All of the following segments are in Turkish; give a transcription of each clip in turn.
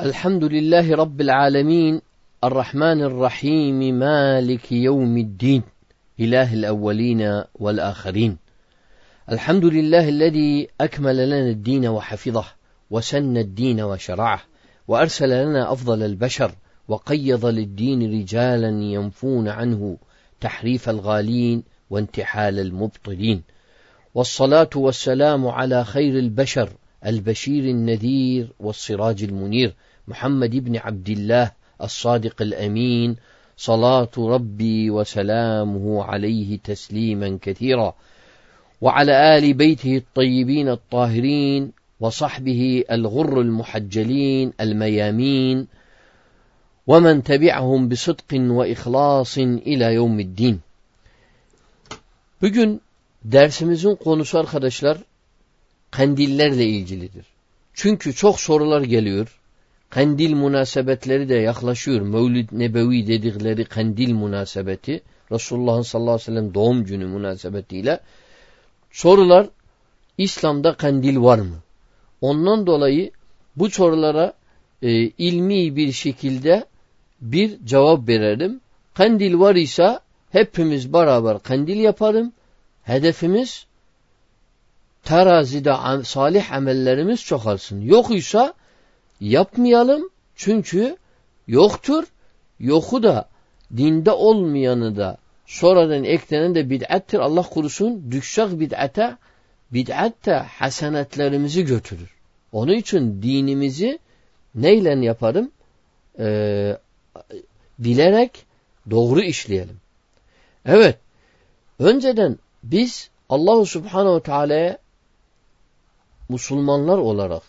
الحمد لله رب العالمين الرحمن الرحيم مالك يوم الدين إله الأولين والآخرين. الحمد لله الذي أكمل لنا الدين وحفظه وسن الدين وشرعه وأرسل لنا أفضل البشر وقيض للدين رجالا ينفون عنه تحريف الغالين وانتحال المبطلين. والصلاة والسلام على خير البشر البشير النذير والسراج المنير محمد بن عبد الله الصادق الأمين صلاة ربي وسلامه عليه تسليما كثيرا. وعلى آل بيته الطيبين الطاهرين وصحبه الغر المحجلين الميامين ومن تبعهم بصدق وإخلاص إلى يوم الدين. Bugün dersimizin konusu arkadaşlar kandillerle ilgilidir. Çünkü çok sorular geliyor. Kandil münasebetleri de yaklaşıyor. Mevlid Nebevi dedikleri kandil münasebeti. Resulullah'ın sallallahu aleyhi ve sellem doğum günü münasebetiyle. Sorular İslam'da kandil var mı? Ondan dolayı bu sorulara e, ilmi bir şekilde bir cevap verelim. Kandil var ise hepimiz beraber kandil yaparım. Hedefimiz terazide salih amellerimiz çoğalsın. Yok ise yapmayalım çünkü yoktur. Yoku da dinde olmayanı da sonradan eklenen de bid'attir. Allah kurusun düşsek bid'ate bid'at da hasenetlerimizi götürür. Onun için dinimizi neyle yaparım? Ee, bilerek doğru işleyelim. Evet. Önceden biz Allahu Subhanahu Teala'ya Müslümanlar olarak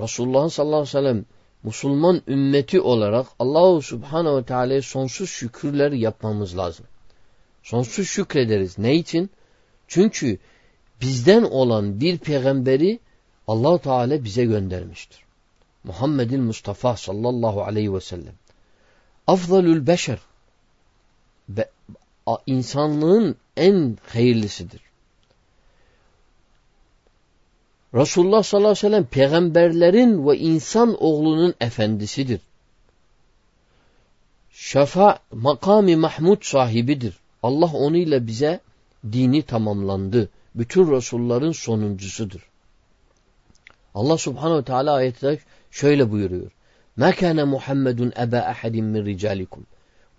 Resulullah sallallahu aleyhi ve sellem Müslüman ümmeti olarak Allahu Subhanahu ve Teala'ya sonsuz şükürler yapmamız lazım. Sonsuz şükrederiz. Ne için? Çünkü bizden olan bir peygamberi Allahu Teala bize göndermiştir. Muhammed'in Mustafa sallallahu aleyhi ve sellem. Afzalül beşer insanlığın en hayırlısıdır. Resulullah sallallahu aleyhi ve sellem peygamberlerin ve insan oğlunun efendisidir. Şefa makami Mahmud sahibidir. Allah onuyla bize dini tamamlandı. Bütün Resulların sonuncusudur. Allah subhanehu ve teala ayette şöyle buyuruyor. مَا كَانَ مُحَمَّدٌ أَبَا أَحَدٍ مِّنْ رِجَالِكُمْ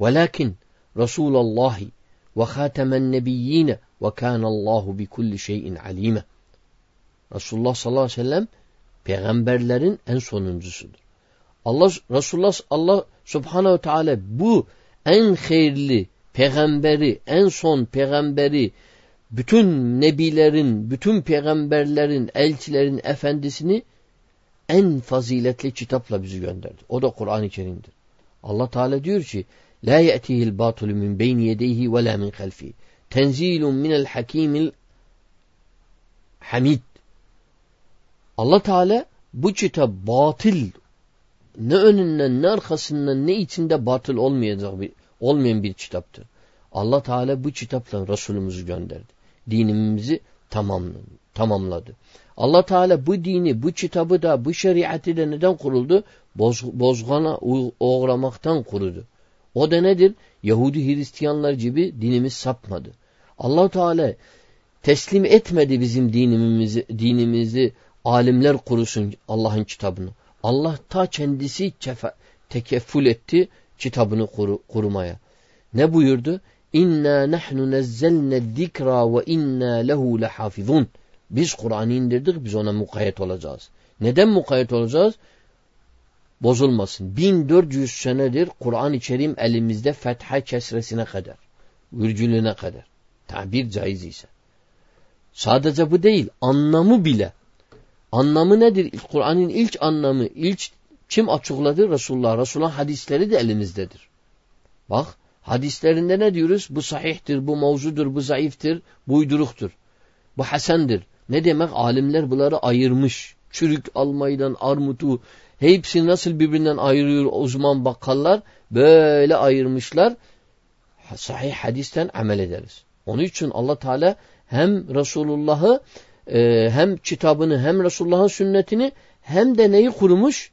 وَلَكِنْ رَسُولَ اللّٰهِ وَخَاتَمَ النَّبِيِّينَ وَكَانَ اللّٰهُ بِكُلِّ شَيْءٍ عَلِيمًا Resulullah sallallahu aleyhi ve sellem peygamberlerin en sonuncusudur. Allah Resulullah Allah Subhanahu Teala bu en hayırlı peygamberi, en son peygamberi, bütün nebilerin, bütün peygamberlerin, elçilerin efendisini en faziletli kitapla bizi gönderdi. O da Kur'an-ı Kerim'dir. Allah Teala diyor ki: "La ya'tihil batul min beyni yedeyhi ve la min halfi. Tenzilun minel hakimil hamid." Allah Teala bu kitap batıl ne önünden ne arkasından ne içinde batıl olmayacak bir, olmayan bir kitaptır. Allah Teala bu kitapla Resulümüzü gönderdi. Dinimizi tamamladı. tamamladı. Allah Teala bu dini, bu kitabı da, bu şeriatı da neden kuruldu? Boz, bozgana uğramaktan kurudu. O da nedir? Yahudi Hristiyanlar gibi dinimiz sapmadı. Allah Teala teslim etmedi bizim dinimizi, dinimizi alimler kurusun Allah'ın kitabını. Allah ta kendisi tekeffül etti kitabını kur kurmaya. Ne buyurdu? İnna nahnu nezzelne zikra ve inna lehu lehafizun. Biz Kur'an'ı indirdik, biz ona mukayyet olacağız. Neden mukayyet olacağız? Bozulmasın. 1400 senedir Kur'an-ı Kerim elimizde fetha kesresine kadar, virgülüne kadar. Tabir caiz ise. Sadece bu değil, anlamı bile Anlamı nedir? Kur'an'ın ilk anlamı, ilk kim açıkladı? Resulullah. Resulullah hadisleri de elimizdedir. Bak hadislerinde ne diyoruz? Bu sahihtir, bu mevzudur, bu zayıftır, bu uyduruktur. Bu hasendir. Ne demek? Alimler bunları ayırmış. Çürük almaydan armutu hepsini nasıl birbirinden ayırıyor uzman bakkallar böyle ayırmışlar. Sahih hadisten amel ederiz. Onun için Allah Teala hem Resulullah'ı e, hem kitabını hem Resulullah'ın sünnetini hem de neyi kurmuş?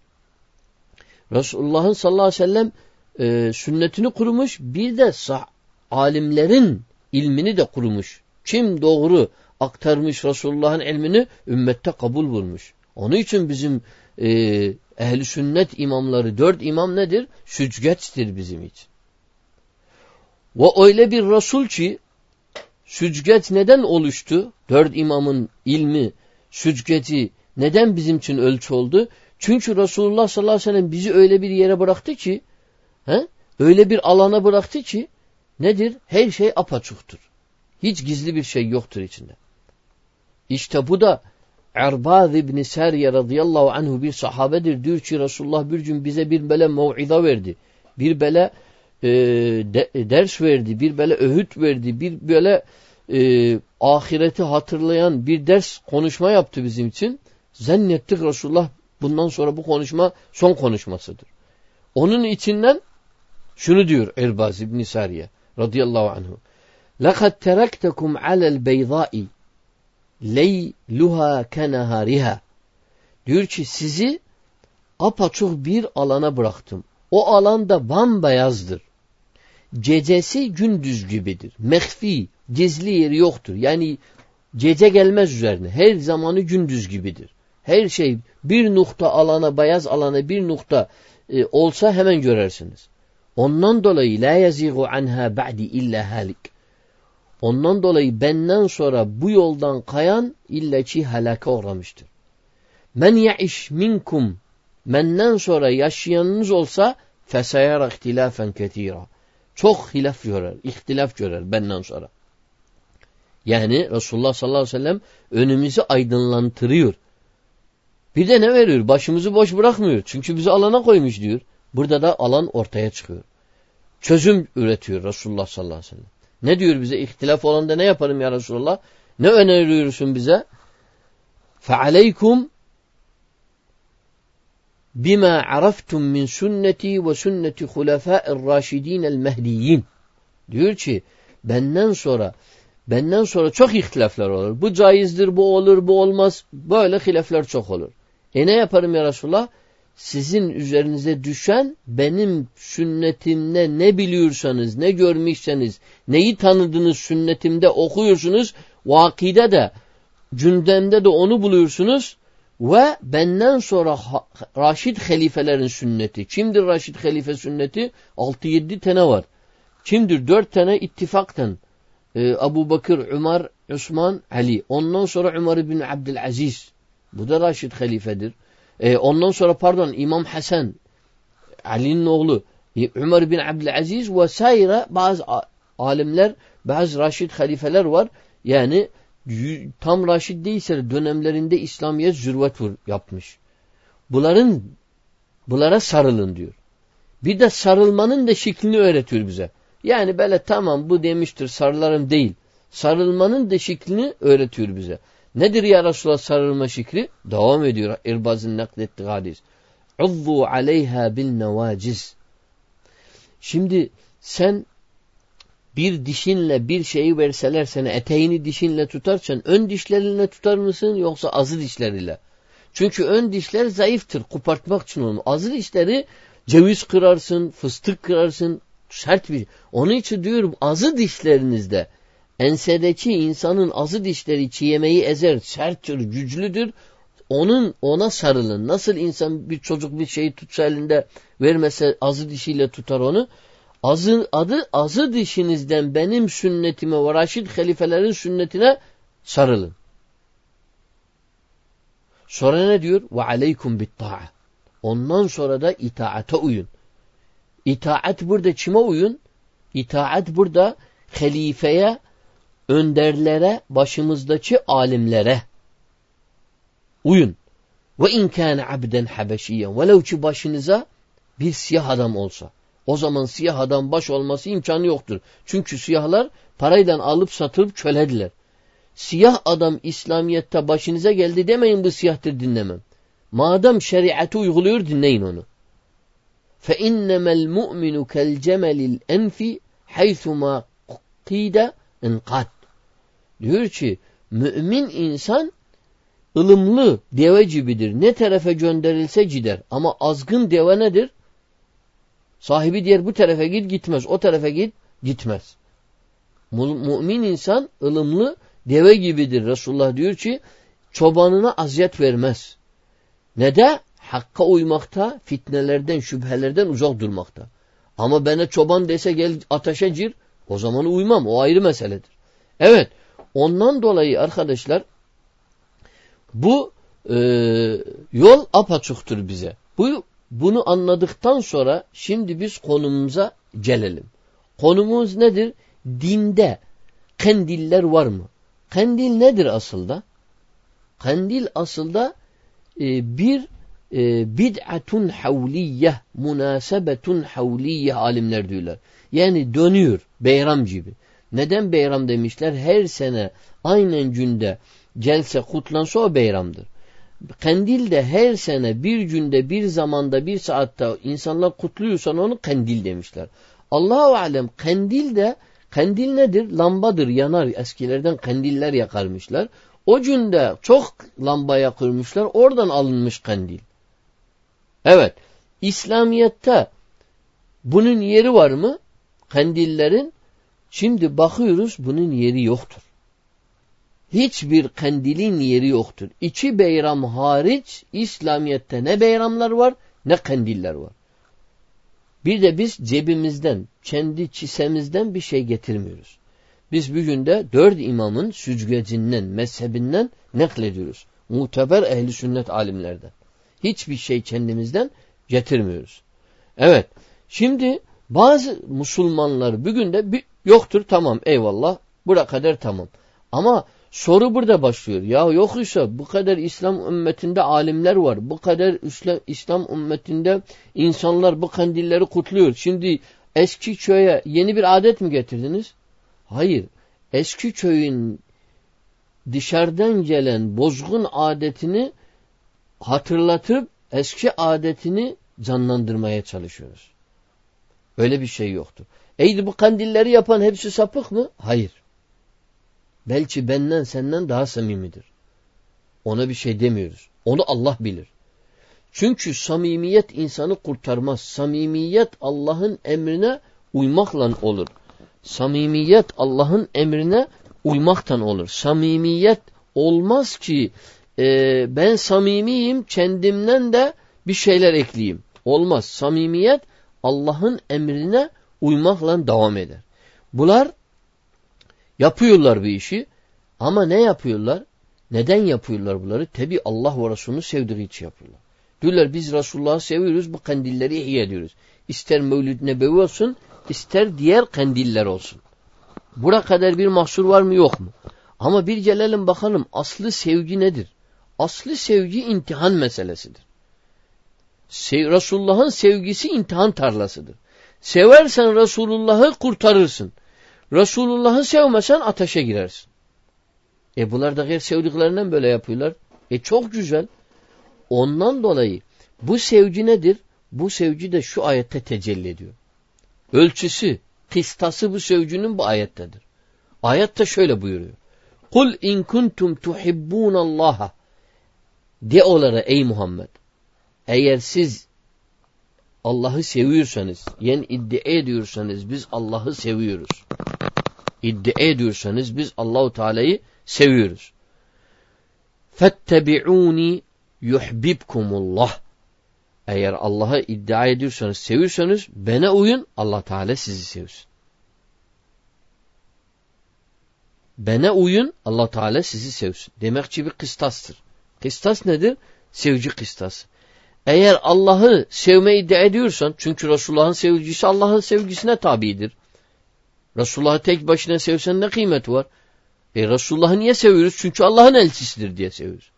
Resulullah'ın sallallahu aleyhi ve sellem e, sünnetini kurmuş. Bir de sah alimlerin ilmini de kurmuş. Kim doğru aktarmış Resulullah'ın ilmini ümmette kabul bulmuş. Onun için bizim e, ehli sünnet imamları dört imam nedir? Süzgeçtir bizim için. Ve öyle bir Resul ki süzgeç neden oluştu? Dört imamın ilmi, süzgeci neden bizim için ölçü oldu? Çünkü Resulullah sallallahu aleyhi ve sellem bizi öyle bir yere bıraktı ki he? öyle bir alana bıraktı ki nedir? Her şey apaçuktur. Hiç gizli bir şey yoktur içinde. İşte bu da Erbaz İbni Seriye radıyallahu anhu bir sahabedir. Diyor ki Resulullah bir gün bize bir böyle mev'iza verdi. Bir böyle e, de, ders verdi. Bir böyle öğüt verdi. Bir böyle e, ahireti hatırlayan bir ders konuşma yaptı bizim için. Zannettik Resulullah bundan sonra bu konuşma son konuşmasıdır. Onun içinden şunu diyor Erbaz İbni Sariye radıyallahu anhu. لَقَدْ تَرَكْتَكُمْ عَلَى الْبَيْضَاءِ leyluha kenahariha. Diyor ki sizi apaçuk bir alana bıraktım. O alan da bambayazdır. Gecesi gündüz gibidir. Mehfi, gizli yeri yoktur. Yani gece gelmez üzerine. Her zamanı gündüz gibidir. Her şey bir nokta alana, beyaz alana bir nokta e, olsa hemen görersiniz. Ondan dolayı la yazigu anha ba'di illa halik. Ondan dolayı benden sonra bu yoldan kayan illeci helaka uğramıştır. Men ya'iş minkum menden sonra yaşayanınız olsa fesayara ihtilafen ketira. Çok hilaf görer, ihtilaf görer benden sonra. Yani Resulullah sallallahu aleyhi ve sellem önümüzü aydınlantırıyor. Bir de ne veriyor? Başımızı boş bırakmıyor. Çünkü bizi alana koymuş diyor. Burada da alan ortaya çıkıyor. Çözüm üretiyor Resulullah sallallahu aleyhi ve sellem. Ne diyor bize? İhtilaf olan da ne yaparım ya Resulallah? Ne öneriyorsun bize? فَعَلَيْكُمْ bima araftum min sünneti ve sünneti hulefâ'ir raşidîn el mehdiyyin. Diyor ki benden sonra benden sonra çok ihtilaflar olur. Bu caizdir, bu olur, bu olmaz. Böyle hilaflar çok olur. E ne yaparım ya Resulallah? sizin üzerinize düşen benim sünnetimde ne biliyorsanız, ne görmüşseniz, neyi tanıdınız sünnetimde okuyorsunuz, vakide de, gündemde de onu buluyorsunuz ve benden sonra Raşid halifelerin sünneti. Kimdir Raşid halife sünneti? 6-7 tane var. Kimdir? 4 tane ittifaktan. Ee, Abu Bakır, Ömer, Osman, Ali. Ondan sonra Ömer bin Abdülaziz. Bu da Raşid halifedir. E, ondan sonra pardon İmam Hasan Ali'nin oğlu Ömer bin Abdülaziz vesaire bazı alimler bazı Raşid halifeler var. Yani tam Raşid değilse dönemlerinde İslamiyet zürvet yapmış. Bunların bunlara sarılın diyor. Bir de sarılmanın da şeklini öğretiyor bize. Yani böyle tamam bu demiştir sarılarım değil. Sarılmanın da şeklini öğretiyor bize. Nedir ya Resulallah sarılma şekli? Devam ediyor İrbaz'ın naklettiği hadis. Uzzu aleyha bin nevaciz. Şimdi sen bir dişinle bir şeyi verseler sana eteğini dişinle tutarsan ön dişlerinle tutar mısın yoksa azı dişleriyle? Çünkü ön dişler zayıftır. Kopartmak için onu. Azı dişleri ceviz kırarsın, fıstık kırarsın. Sert bir. Onun için diyorum azı dişlerinizde ensedeki insanın azı dişleri çiğnemeyi ezer, serttir, güçlüdür. Onun ona sarılın. Nasıl insan bir çocuk bir şeyi tutsa elinde vermese azı dişiyle tutar onu. Azı, adı azı dişinizden benim sünnetime ve Raşid halifelerin sünnetine sarılın. Sonra ne diyor? Ve aleykum bit Ondan sonra da itaate uyun. İtaat burada kime uyun? İtaat burada halifeye önderlere, başımızdaki alimlere uyun. Ve in kana abden habeşiyen velev ki başınıza bir siyah adam olsa. O zaman siyah adam baş olması imkanı yoktur. Çünkü siyahlar parayla alıp satılıp çölediler. Siyah adam İslamiyet'te başınıza geldi demeyin bu siyahtır dinlemem. Madem şeriatı uyguluyor dinleyin onu. فَاِنَّمَا الْمُؤْمِنُ كَالْجَمَلِ الْاَنْفِ حَيْثُمَا قِيدَ enkat. Diyor ki mümin insan ılımlı deve gibidir. Ne tarafa gönderilse gider. Ama azgın deve nedir? Sahibi diğer bu tarafa git gitmez. O tarafa git gitmez. Mümin insan ılımlı deve gibidir. Resulullah diyor ki çobanına aziyet vermez. Ne de? Hakka uymakta, fitnelerden, şüphelerden uzak durmakta. Ama bana çoban dese gel ateşe gir, o zaman uymam. O ayrı meseledir. Evet, ondan dolayı arkadaşlar bu e, yol apaçuktur bize. Bu bunu anladıktan sonra şimdi biz konumuza gelelim. Konumuz nedir? Dinde kandiller var mı? Kandil nedir aslında? Kandil aslında e, bir e, bid'atun havliyye, münasebetun havliyye alimler diyorlar. Yani dönüyor beyram gibi. Neden beyram demişler? Her sene aynen günde gelse kutlansa o beyramdır. Kandil de her sene bir günde bir zamanda bir saatte insanlar kutluyorsan onu kandil demişler. Allahu alem kandil de kandil nedir? Lambadır yanar eskilerden kandiller yakarmışlar. O günde çok lamba yakırmışlar oradan alınmış kandil. Evet İslamiyet'te bunun yeri var mı? Kandillerin şimdi bakıyoruz bunun yeri yoktur hiçbir kandilin yeri yoktur. İki beyram hariç İslamiyet'te ne beyramlar var ne kandiller var. Bir de biz cebimizden, kendi çisemizden bir şey getirmiyoruz. Biz bugün de dört imamın süzgecinden, mezhebinden neklediyoruz. Muteber ehli sünnet alimlerden. Hiçbir şey kendimizden getirmiyoruz. Evet. Şimdi bazı Müslümanlar bugün de bir, yoktur tamam eyvallah. Bura kadar tamam. Ama Soru burada başlıyor. Ya yok ise bu kadar İslam ümmetinde alimler var. Bu kadar İslam, ümmetinde insanlar bu kandilleri kutluyor. Şimdi eski köye yeni bir adet mi getirdiniz? Hayır. Eski köyün dışarıdan gelen bozgun adetini hatırlatıp eski adetini canlandırmaya çalışıyoruz. Öyle bir şey yoktur. Eydi bu kandilleri yapan hepsi sapık mı? Hayır. Belki benden senden daha samimidir. Ona bir şey demiyoruz. Onu Allah bilir. Çünkü samimiyet insanı kurtarmaz. Samimiyet Allah'ın emrine uymakla olur. Samimiyet Allah'ın emrine uymaktan olur. Samimiyet olmaz ki e, ben samimiyim kendimden de bir şeyler ekleyeyim. Olmaz. Samimiyet Allah'ın emrine uymakla devam eder. Bunlar Yapıyorlar bir işi ama ne yapıyorlar? Neden yapıyorlar bunları? Tabi Allah ve Resulü'nü sevdiği için yapıyorlar. Diyorlar biz Resulullah'ı seviyoruz bu kandilleri ihya ediyoruz. İster Mevlid Nebevi olsun ister diğer kandiller olsun. Bura kadar bir mahsur var mı yok mu? Ama bir gelelim bakalım aslı sevgi nedir? Aslı sevgi imtihan meselesidir. Sev Resulullah'ın sevgisi imtihan tarlasıdır. Seversen Resulullah'ı kurtarırsın. Resulullah'ı sevmesen ateşe girersin. E bunlar da gayr sevdiklerinden böyle yapıyorlar. E çok güzel. Ondan dolayı bu sevgi nedir? Bu sevgi de şu ayette tecelli ediyor. Ölçüsü, kıstası bu sevginin bu ayettedir. Ayette şöyle buyuruyor. Kul in kuntum tuhibbunallaha de onlara ey Muhammed eğer siz Allah'ı seviyorsanız yani iddia ediyorsanız biz Allah'ı seviyoruz iddia ediyorsanız biz Allahu Teala'yı seviyoruz. Fettebi'uni yuhbibkumullah. Eğer Allah'ı iddia ediyorsanız, seviyorsanız bana uyun, Allah Teala sizi sevsin. Bana uyun, Allah Teala sizi sevsin. Demek ki bir kıstastır. Kıstas nedir? Sevci kıstası. Eğer Allah'ı sevme iddia ediyorsan, çünkü Resulullah'ın sevgisi Allah'ın sevgisine tabidir. Resulullah'ı tek başına sevsen ne kıymeti var? E Resulullah'ı niye seviyoruz? Çünkü Allah'ın elçisidir diye seviyoruz.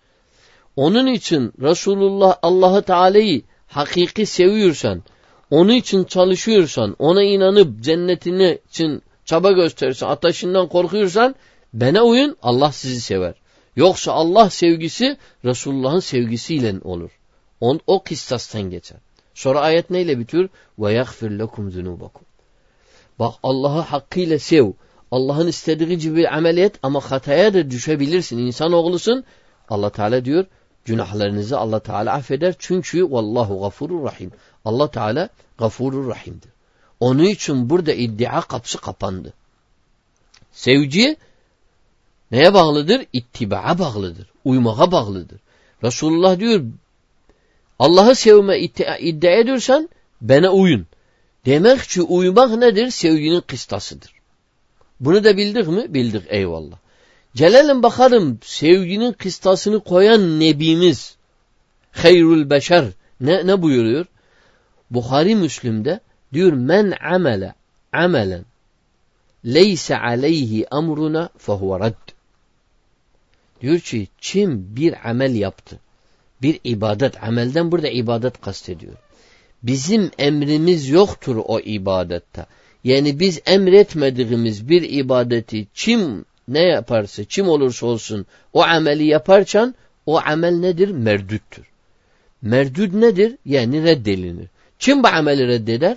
Onun için Resulullah Allah'ı Teala'yı hakiki seviyorsan, onun için çalışıyorsan, ona inanıp cennetini için çaba gösterirsen, ateşinden korkuyorsan bana uyun Allah sizi sever. Yoksa Allah sevgisi Resulullah'ın sevgisiyle olur. On, o kıstastan geçer. Sonra ayet neyle bitiyor? Ve yagfir lekum zunubakum. Bak Allah'ı hakkıyla sev. Allah'ın istediği gibi amel et ama hataya da düşebilirsin. İnsan oğlusun. Allah Teala diyor Günahlarınızı Allah Teala affeder. Çünkü vallahu gafurur rahim. Allah Teala gafurur rahimdir. Onun için burada iddia kapısı kapandı. Sevci neye bağlıdır? İttibaa bağlıdır. Uymaya bağlıdır. Resulullah diyor Allah'ı sevme iddia ediyorsan bana uyun. Demek ki uymak nedir? Sevginin kıstasıdır. Bunu da bildik mi? Bildik eyvallah. Gelelim bakalım sevginin kıstasını koyan Nebimiz Hayrul Beşer ne, ne buyuruyor? Bukhari Müslim'de diyor men amele amelen leyse aleyhi emruna fehuve redd. Diyor ki kim bir amel yaptı bir ibadet amelden burada ibadet kastediyor. Bizim emrimiz yoktur o ibadette. Yani biz emretmediğimiz bir ibadeti kim ne yaparsa, kim olursa olsun o ameli yaparken o amel nedir? Merdüttür. Merdüd nedir? Yani reddelinir. Kim bu ameli reddeder?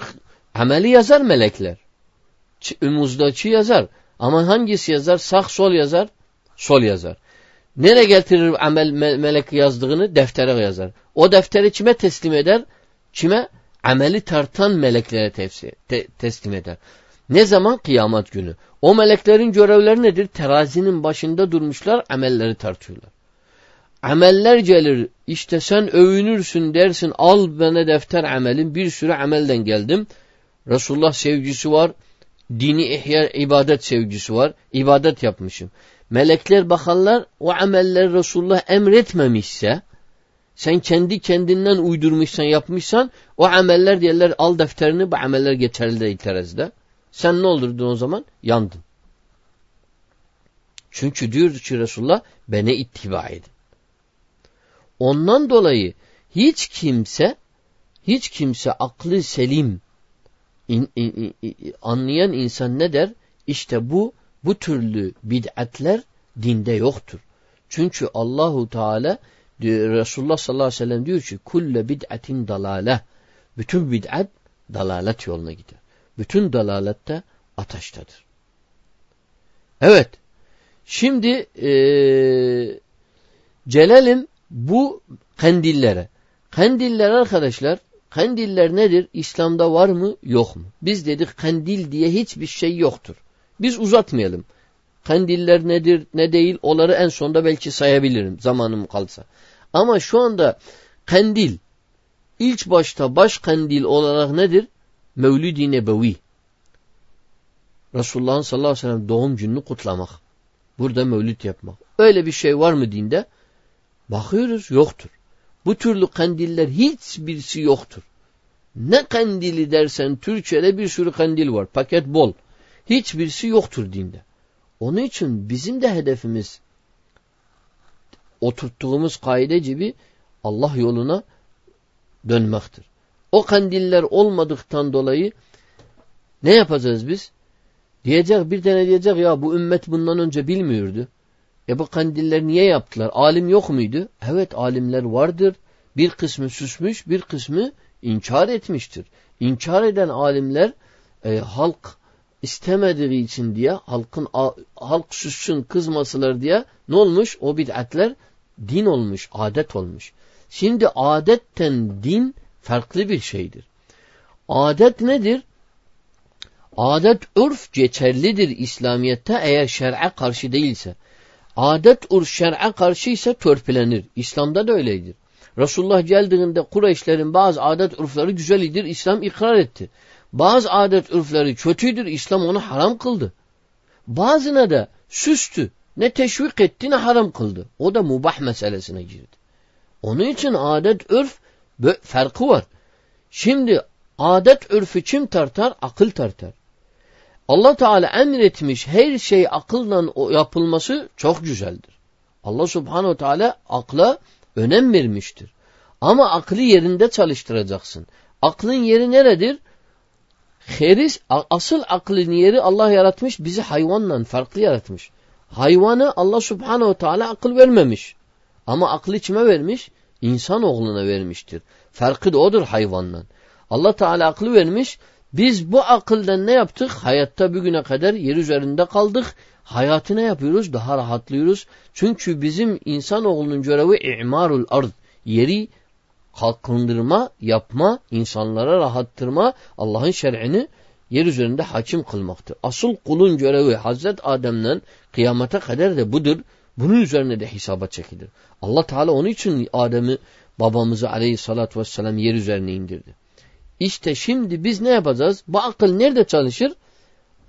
Ameli yazar melekler. Ümuzdaki yazar. Ama hangisi yazar? Sağ sol yazar. Sol yazar. Nereye getirir amel melek yazdığını? Deftere yazar. O defteri kime teslim eder? Kime? Ameli tartan meleklere tefsir, te, teslim eder. Ne zaman? Kıyamet günü. O meleklerin görevleri nedir? Terazinin başında durmuşlar, amelleri tartıyorlar. Ameller gelir, işte sen övünürsün dersin, al bana defter amelin, bir sürü amelden geldim. Resulullah sevgisi var, dini ihya, ibadet sevgisi var, ibadet yapmışım. Melekler bakarlar, o ameller Resulullah emretmemişse, sen kendi kendinden uydurmuşsan, yapmışsan, o ameller diyorlar, al defterini, bu ameller geçerli değil terazide. Sen ne olurdun o zaman? Yandın. Çünkü diyor ki Resulullah beni ittiba edin. Ondan dolayı hiç kimse hiç kimse aklı selim in, in, in, anlayan insan ne der? İşte bu bu türlü bid'atler dinde yoktur. Çünkü Allahu Teala diyor, Resulullah sallallahu aleyhi ve sellem diyor ki kulle bid'atin dalale. Bütün bid'at dalalet yoluna gider. Bütün dalalette ataştadır. Evet. Şimdi e, gelelim bu kandillere. Kandiller arkadaşlar, kandiller nedir? İslam'da var mı, yok mu? Biz dedik kandil diye hiçbir şey yoktur. Biz uzatmayalım. Kandiller nedir, ne değil, onları en sonda belki sayabilirim zamanım kalsa. Ama şu anda kandil, ilk başta baş kandil olarak nedir? Mevlid-i Nebevi. Resulullah'ın sallallahu aleyhi ve sellem doğum gününü kutlamak. Burada mevlüt yapmak. Öyle bir şey var mı dinde? Bakıyoruz yoktur. Bu türlü kandiller hiçbirisi yoktur. Ne kandili dersen Türkçe'de bir sürü kandil var. Paket bol. Hiçbirisi yoktur dinde. Onun için bizim de hedefimiz oturttuğumuz kaide gibi Allah yoluna dönmektir. O kandiller olmadıktan dolayı ne yapacağız biz? Diyecek bir tane diyecek ya bu ümmet bundan önce bilmiyordu. E bu kandiller niye yaptılar? Alim yok muydu? Evet alimler vardır. Bir kısmı susmuş, bir kısmı inkar etmiştir. İnkar eden alimler e, halk istemediği için diye halkın halk sussun kızmasılar diye ne olmuş? O bid'atler din olmuş, adet olmuş. Şimdi adetten din farklı bir şeydir. Adet nedir? Adet urf geçerlidir İslamiyet'te eğer şer'e karşı değilse. Adet urf şer'e karşı ise törpülenir. İslam'da da öyledir. Resulullah geldiğinde Kureyşlerin bazı adet urfları güzelidir. İslam ikrar etti. Bazı adet urfları kötüdür. İslam onu haram kıldı. Bazına da süstü. Ne teşvik etti ne haram kıldı. O da mubah meselesine girdi. Onun için adet örf farkı var. Şimdi adet örfü kim tartar? Akıl tartar. Allah Teala emretmiş her şey akılla yapılması çok güzeldir. Allah Subhanahu Teala akla önem vermiştir. Ama aklı yerinde çalıştıracaksın. Aklın yeri neredir? Heris, asıl aklın yeri Allah yaratmış, bizi hayvanla farklı yaratmış. Hayvanı Allah Subhanahu Teala akıl vermemiş. Ama aklı kime vermiş? İnsan oğluna vermiştir. Farkı da odur hayvandan. Allah Teala aklı vermiş, Biz bu akıldan ne yaptık? Hayatta bugüne kadar yer üzerinde kaldık. Hayatı ne yapıyoruz? Daha rahatlıyoruz. Çünkü bizim insanoğlunun görevi imarul ard. Yeri kalkındırma, yapma, insanlara rahattırma, Allah'ın şer'ini yer üzerinde hakim kılmaktır. Asıl kulun görevi Hazret Adem'den kıyamete kadar da budur. Bunun üzerine de hesaba çekilir. Allah Teala onun için Adem'i babamızı aleyhissalatü vesselam yer üzerine indirdi. İşte şimdi biz ne yapacağız? Bu akıl nerede çalışır?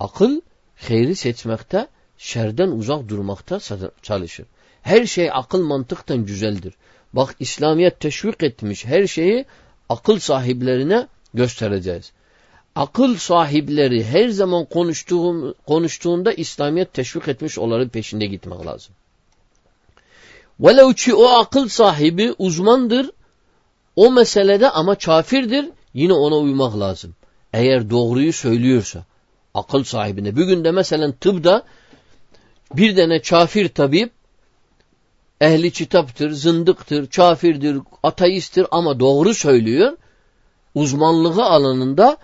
Akıl hayri seçmekte, şerden uzak durmakta çalışır. Her şey akıl mantıktan güzeldir. Bak İslamiyet teşvik etmiş her şeyi akıl sahiplerine göstereceğiz. Akıl sahipleri her zaman konuştuğum, konuştuğunda İslamiyet teşvik etmiş onların peşinde gitmek lazım. Velev ki o akıl sahibi uzmandır, o meselede ama kafirdir, yine ona uymak lazım. Eğer doğruyu söylüyorsa, akıl sahibine. Bugün de mesela tıbda bir tane kafir tabip, ehli kitaptır, zındıktır, kafirdir, ateisttir ama doğru söylüyor. Uzmanlığı alanında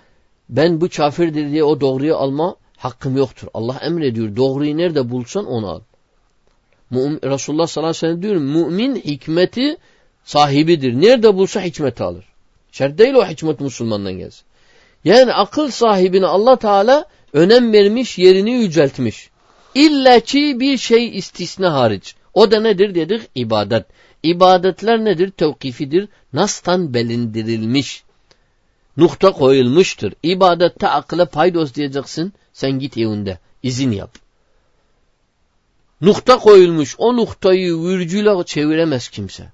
ben bu kafirdir diye o doğruyu alma hakkım yoktur. Allah emrediyor. Doğruyu nerede bulsan onu al. Mu'min, Resulullah sallallahu aleyhi ve sellem diyor mümin hikmeti sahibidir. Nerede bulsa hikmeti alır. Şart değil o hikmet Müslümandan gelsin. Yani akıl sahibine Allah Teala önem vermiş, yerini yüceltmiş. İlla ki bir şey istisna hariç. O da nedir dedik? İbadet. İbadetler nedir? Tevkifidir. Nas'tan belindirilmiş. Nokta koyulmuştur. İbadette akla paydos diyeceksin. Sen git evinde. izin yap. Nokta koyulmuş. O noktayı virgüle çeviremez kimse.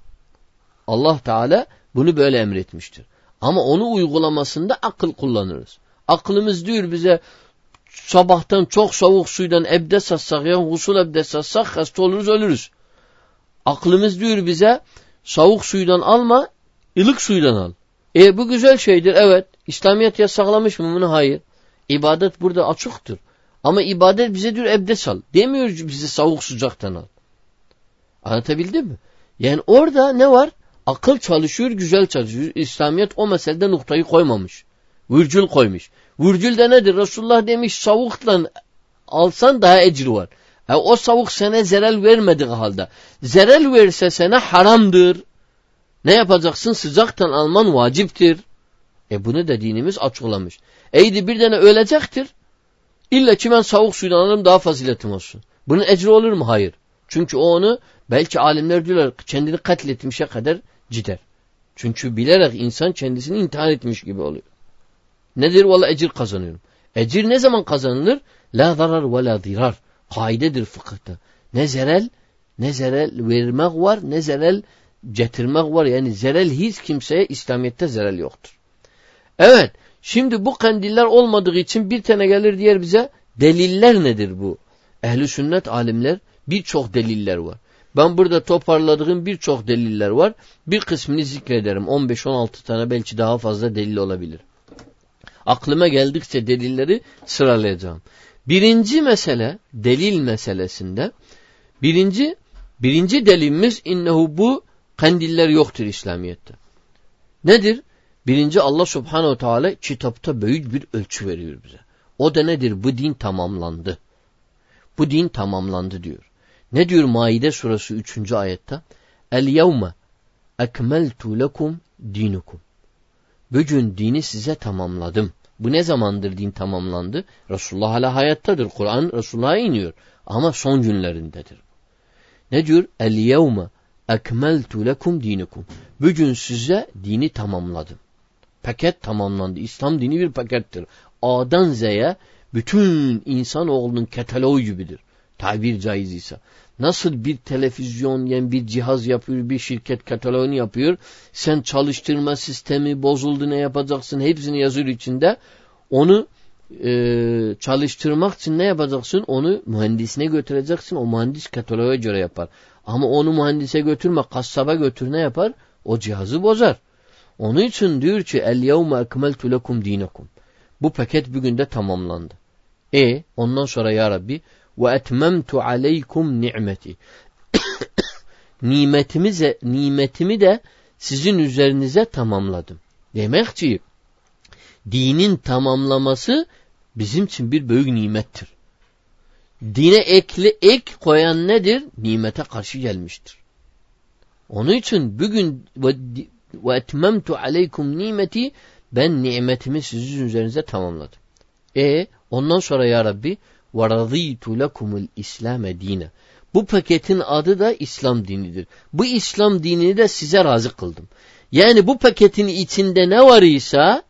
Allah Teala bunu böyle emretmiştir. Ama onu uygulamasında akıl kullanırız. Aklımız diyor bize sabahtan çok soğuk suydan ebde satsak yani husul ebde satsak hasta oluruz ölürüz. Aklımız diyor bize soğuk suydan alma ılık suydan al. E bu güzel şeydir evet. İslamiyet yasaklamış mı bunu? Hayır. İbadet burada açıktır. Ama ibadet bize diyor ebdes al. Demiyor bize soğuk sıcaktan al. Anlatabildim mi? Yani orada ne var? Akıl çalışıyor, güzel çalışıyor. İslamiyet o meselede noktayı koymamış. Virgül koymuş. Virgül de nedir? Resulullah demiş savukla alsan daha ecir var. E, o savuk sana zerel vermediği halde. Zerel verse sana haramdır. Ne yapacaksın? Sıcaktan alman vaciptir. E bunu da dinimiz açıklamış. Eydi bir tane ölecektir. İlla ki ben soğuk suydan alırım daha faziletim olsun. Bunun ecri olur mu? Hayır. Çünkü o onu belki alimler diyorlar kendini katletmişe kadar gider. Çünkü bilerek insan kendisini intihar etmiş gibi oluyor. Nedir? Valla ecir kazanıyorum. Ecir ne zaman kazanılır? La zarar ve la dirar. Kaidedir fıkıhta. Ne zerel, ne zerel vermek var, ne zerel getirmek var. Yani zerel hiç kimseye İslamiyet'te zerel yoktur. Evet. Şimdi bu kandiller olmadığı için bir tane gelir diğer bize deliller nedir bu? Ehli sünnet alimler birçok deliller var. Ben burada toparladığım birçok deliller var. Bir kısmını zikrederim. 15-16 tane belki daha fazla delil olabilir. Aklıma geldikçe delilleri sıralayacağım. Birinci mesele, delil meselesinde birinci birinci delilimiz innehu bu kandiller yoktur İslamiyet'te. Nedir? Birinci Allah subhanehu teala kitapta büyük bir ölçü veriyor bize. O da nedir? Bu din tamamlandı. Bu din tamamlandı diyor. Ne diyor Maide surası 3. ayette? El yevme ekmeltu lekum dinukum. Bugün dini size tamamladım. Bu ne zamandır din tamamlandı? Resulullah hala hayattadır. Kur'an Resulullah'a iniyor. Ama son günlerindedir. Ne diyor? El yevme ekmeltu lekum dinukum. Bugün size dini tamamladım. Paket tamamlandı. İslam dini bir pakettir. A'dan Z'ye bütün insanoğlunun kataloğu gibidir. Tabir caiz ise. Nasıl bir televizyon yani bir cihaz yapıyor, bir şirket kataloğunu yapıyor. Sen çalıştırma sistemi bozuldu ne yapacaksın hepsini yazıyor içinde. Onu e, çalıştırmak için ne yapacaksın? Onu mühendisine götüreceksin. O mühendis kataloğa göre yapar. Ama onu mühendise götürme, kasaba götür ne yapar? O cihazı bozar. Onun için diyor ki el yevme ekmeltu lekum dinakum. Bu paket bugün de tamamlandı. E ondan sonra ya Rabbi ve etmemtu aleykum ni'meti. Nimetimize, nimetimi de sizin üzerinize tamamladım. Demek ki dinin tamamlaması bizim için bir büyük nimettir. Dine ekli ek koyan nedir? Nimete karşı gelmiştir. Onun için bugün ve etmemtu aleykum nimeti ben nimetimi sizin üzerinize tamamladım. E ondan sonra ya Rabbi ve raditu lekumul İslame dine. Bu paketin adı da İslam dinidir. Bu İslam dinini de size razı kıldım. Yani bu paketin içinde ne var ise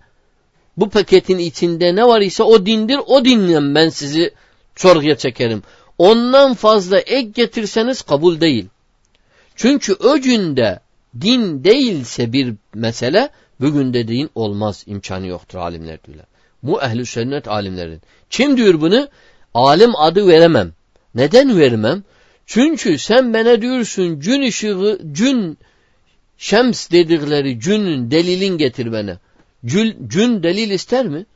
bu paketin içinde ne var ise o dindir. O dinle ben sizi sorguya çekerim. Ondan fazla ek getirseniz kabul değil. Çünkü o günde din değilse bir mesele bugün de din olmaz imkanı yoktur alimler diyorlar. Bu ehli sünnet alimlerin. Kim diyor bunu? Alim adı veremem. Neden vermem? Çünkü sen bana diyorsun gün ışığı, gün şems dedikleri günün delilin getir bana. Gül, gün delil ister mi?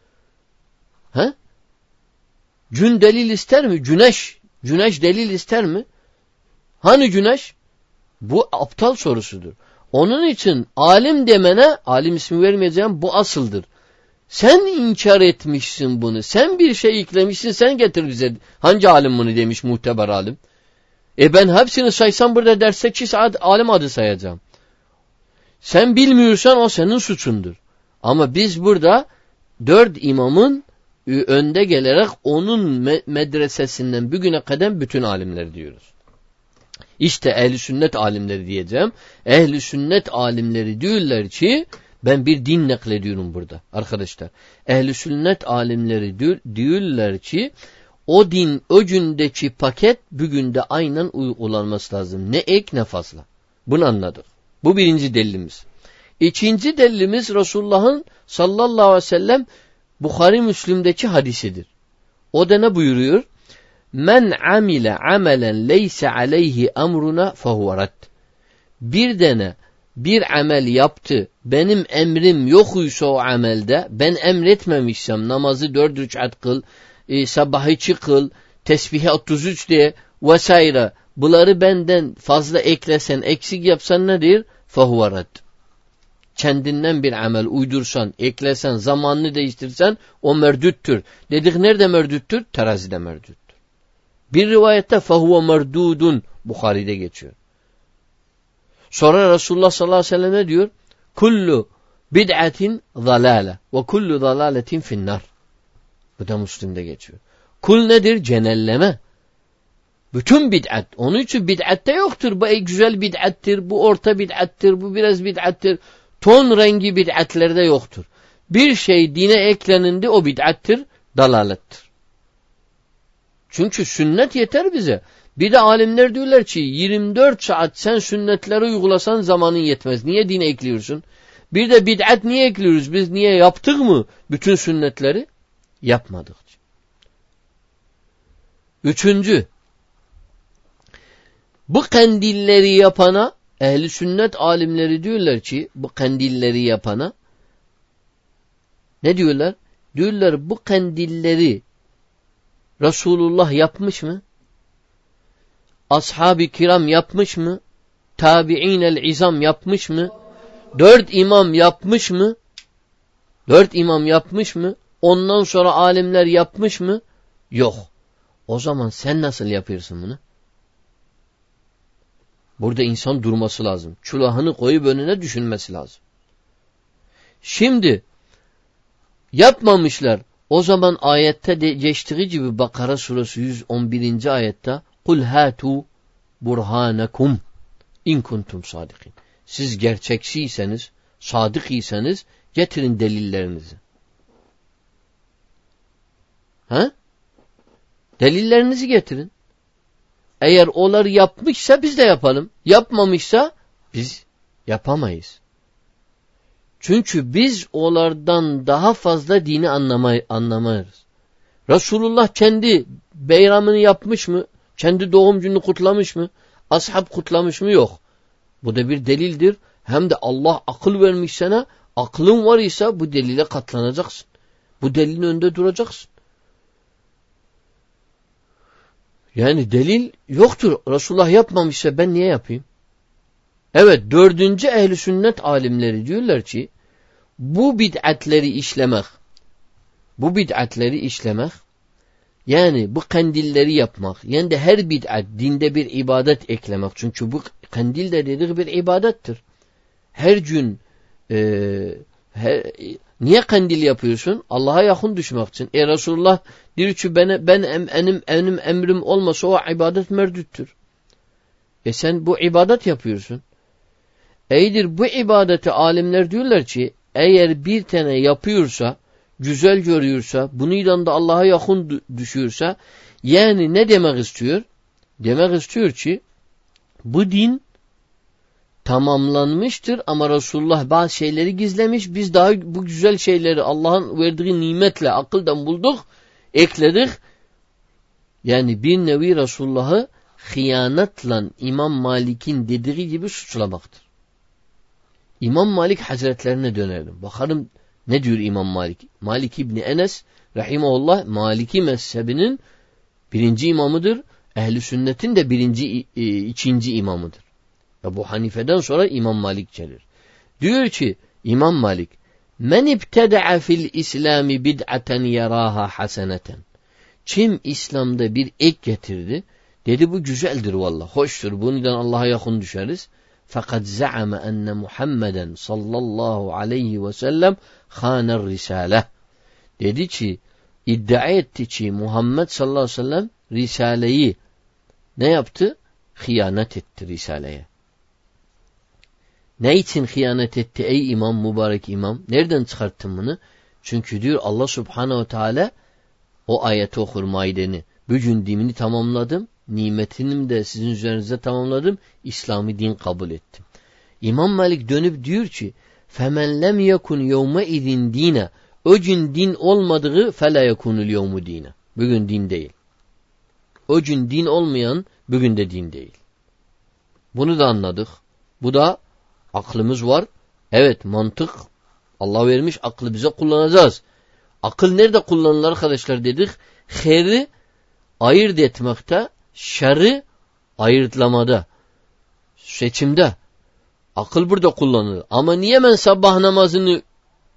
Gün delil ister mi? Güneş, güneş delil ister mi? Hani güneş? Bu aptal sorusudur. Onun için alim demene, alim ismi vermeyeceğim bu asıldır. Sen inkar etmişsin bunu. Sen bir şey yüklemişsin sen getir bize. Hangi alim bunu demiş muhteber alim? E ben hepsini saysam burada derste ki saat alim adı sayacağım. Sen bilmiyorsan o senin suçundur. Ama biz burada dört imamın önde gelerek onun medresesinden bugüne kadar bütün alimler diyoruz. İşte ehli sünnet alimleri diyeceğim. Ehli sünnet alimleri diyorlar ki ben bir din naklediyorum burada arkadaşlar. Ehli sünnet alimleri diyorlar ki o din o gündeki paket bugün de aynen uygulanması lazım. Ne ek ne fazla. Bunu anladık. Bu birinci delilimiz. İkinci delilimiz Resulullah'ın sallallahu aleyhi ve sellem Bukhari Müslim'deki hadisidir. O da ne buyuruyor? Men amile amelen leyse aleyhi emruna fehuve Bir dene bir amel yaptı. Benim emrim yokuysa o amelde ben emretmemişsem namazı dört rükat kıl, e, sabahı çıkıl, tesbihi 33 diye vesaire. Bunları benden fazla eklesen, eksik yapsan nedir? Fehuve Kendinden bir amel uydursan, eklesen, zamanını değiştirsen o merdüttür. Dedik nerede merdüttür? Terazide merdüttür. Bir rivayette fehuve merdudun Bukhari'de geçiyor. Sonra Resulullah sallallahu aleyhi ve sellem ne diyor? Kullu bid'atin zalale ve kullu zalaletin finnar. Bu da Müslim'de geçiyor. Kul nedir? Cenelleme. Bütün bid'at. Onun için bid'atte yoktur. Bu güzel bid'attir, bu orta bid'attir, bu biraz bid'attir. Ton rengi bid'atlerde yoktur. Bir şey dine eklenindi o bid'attir, dalalettir. Çünkü sünnet yeter bize. Bir de alimler diyorlar ki 24 saat sen sünnetleri uygulasan zamanın yetmez. Niye dine ekliyorsun? Bir de bid'at niye ekliyoruz? Biz niye yaptık mı bütün sünnetleri? Yapmadık. Üçüncü, bu kandilleri yapana ehli sünnet alimleri diyorlar ki bu kandilleri yapana ne diyorlar? Diyorlar bu kandilleri Resulullah yapmış mı? Ashab-ı kiram yapmış mı? Tabi'in izam yapmış mı? Dört imam yapmış mı? Dört imam yapmış mı? Ondan sonra alimler yapmış mı? Yok. O zaman sen nasıl yapıyorsun bunu? Burada insan durması lazım. Çulahını koyup önüne düşünmesi lazım. Şimdi yapmamışlar. O zaman ayette de geçtiği gibi Bakara suresi 111. ayette Kul hatu burhanakum in kuntum sadikin. Siz gerçekçiyseniz, sadık iseniz getirin delillerinizi. Ha? Delillerinizi getirin. Eğer onlar yapmışsa biz de yapalım. Yapmamışsa biz yapamayız. Çünkü biz onlardan daha fazla dini anlamay anlamayız. Resulullah kendi beyramını yapmış mı? Kendi doğum gününü kutlamış mı? Ashab kutlamış mı? Yok. Bu da bir delildir. Hem de Allah akıl vermiş sana. Aklın var ise bu delile katlanacaksın. Bu delilin önünde duracaksın. Yani delil yoktur. Resulullah yapmamışsa ben niye yapayım? Evet dördüncü ehli sünnet alimleri diyorlar ki bu bid'atleri işlemek bu bid'atleri işlemek yani bu kandilleri yapmak yani de her bid'at dinde bir ibadet eklemek çünkü bu kandil de dedik bir ibadettir. Her gün e, her, niye kandil yapıyorsun? Allah'a yakın düşmek için. E Resulullah diyor ki ben, ben em, benim, benim emrim olmasa o ibadet merdüttür. E sen bu ibadet yapıyorsun. Eydir bu ibadeti alimler diyorlar ki eğer bir tane yapıyorsa güzel görüyorsa bunu da Allah'a yakın düşüyorsa yani ne demek istiyor? Demek istiyor ki bu din tamamlanmıştır ama Resulullah bazı şeyleri gizlemiş. Biz daha bu güzel şeyleri Allah'ın verdiği nimetle akıldan bulduk, ekledik. Yani bir nevi Resulullah'ı hıyanatla İmam Malik'in dediği gibi suçlamaktır. İmam Malik hazretlerine dönelim. Bakalım ne diyor İmam Malik? Malik İbni Enes rahimahullah Maliki mezhebinin birinci imamıdır. Ehli sünnetin de birinci, e, ikinci imamıdır. Ebu Hanife'den sonra İmam Malik gelir. Diyor ki İmam Malik Men ibteda'a fil İslami bid'aten yaraha haseneten. Kim İslam'da bir ek getirdi? Dedi bu güzeldir valla, hoştur. Bundan Allah'a yakın düşeriz. Fakat za'ame enne Muhammeden sallallahu aleyhi ve sellem haner risale. Dedi ki iddia etti ki Muhammed sallallahu aleyhi ve sellem Risale'yi ne yaptı? Hıyanet etti Risale'ye. Ne için hıyanet etti ey imam, mübarek imam? Nereden çıkarttın bunu? Çünkü diyor Allah subhanehu ve teala o ayeti okur maideni. Bugün dinimi tamamladım. Nimetinim de sizin üzerinize tamamladım. İslami din kabul ettim. İmam Malik dönüp diyor ki فَمَنْ لَمْ يَكُنْ يَوْمَ اِذٍ dine O gün din olmadığı فَلَا يَكُنُ الْيَوْمُ dine. Bugün din değil. O gün din olmayan bugün de din değil. Bunu da anladık. Bu da aklımız var. Evet mantık Allah vermiş aklı bize kullanacağız. Akıl nerede kullanılır arkadaşlar dedik. Heri ayırt etmekte, şerri ayırtlamada, seçimde. Akıl burada kullanılır. Ama niye ben sabah namazını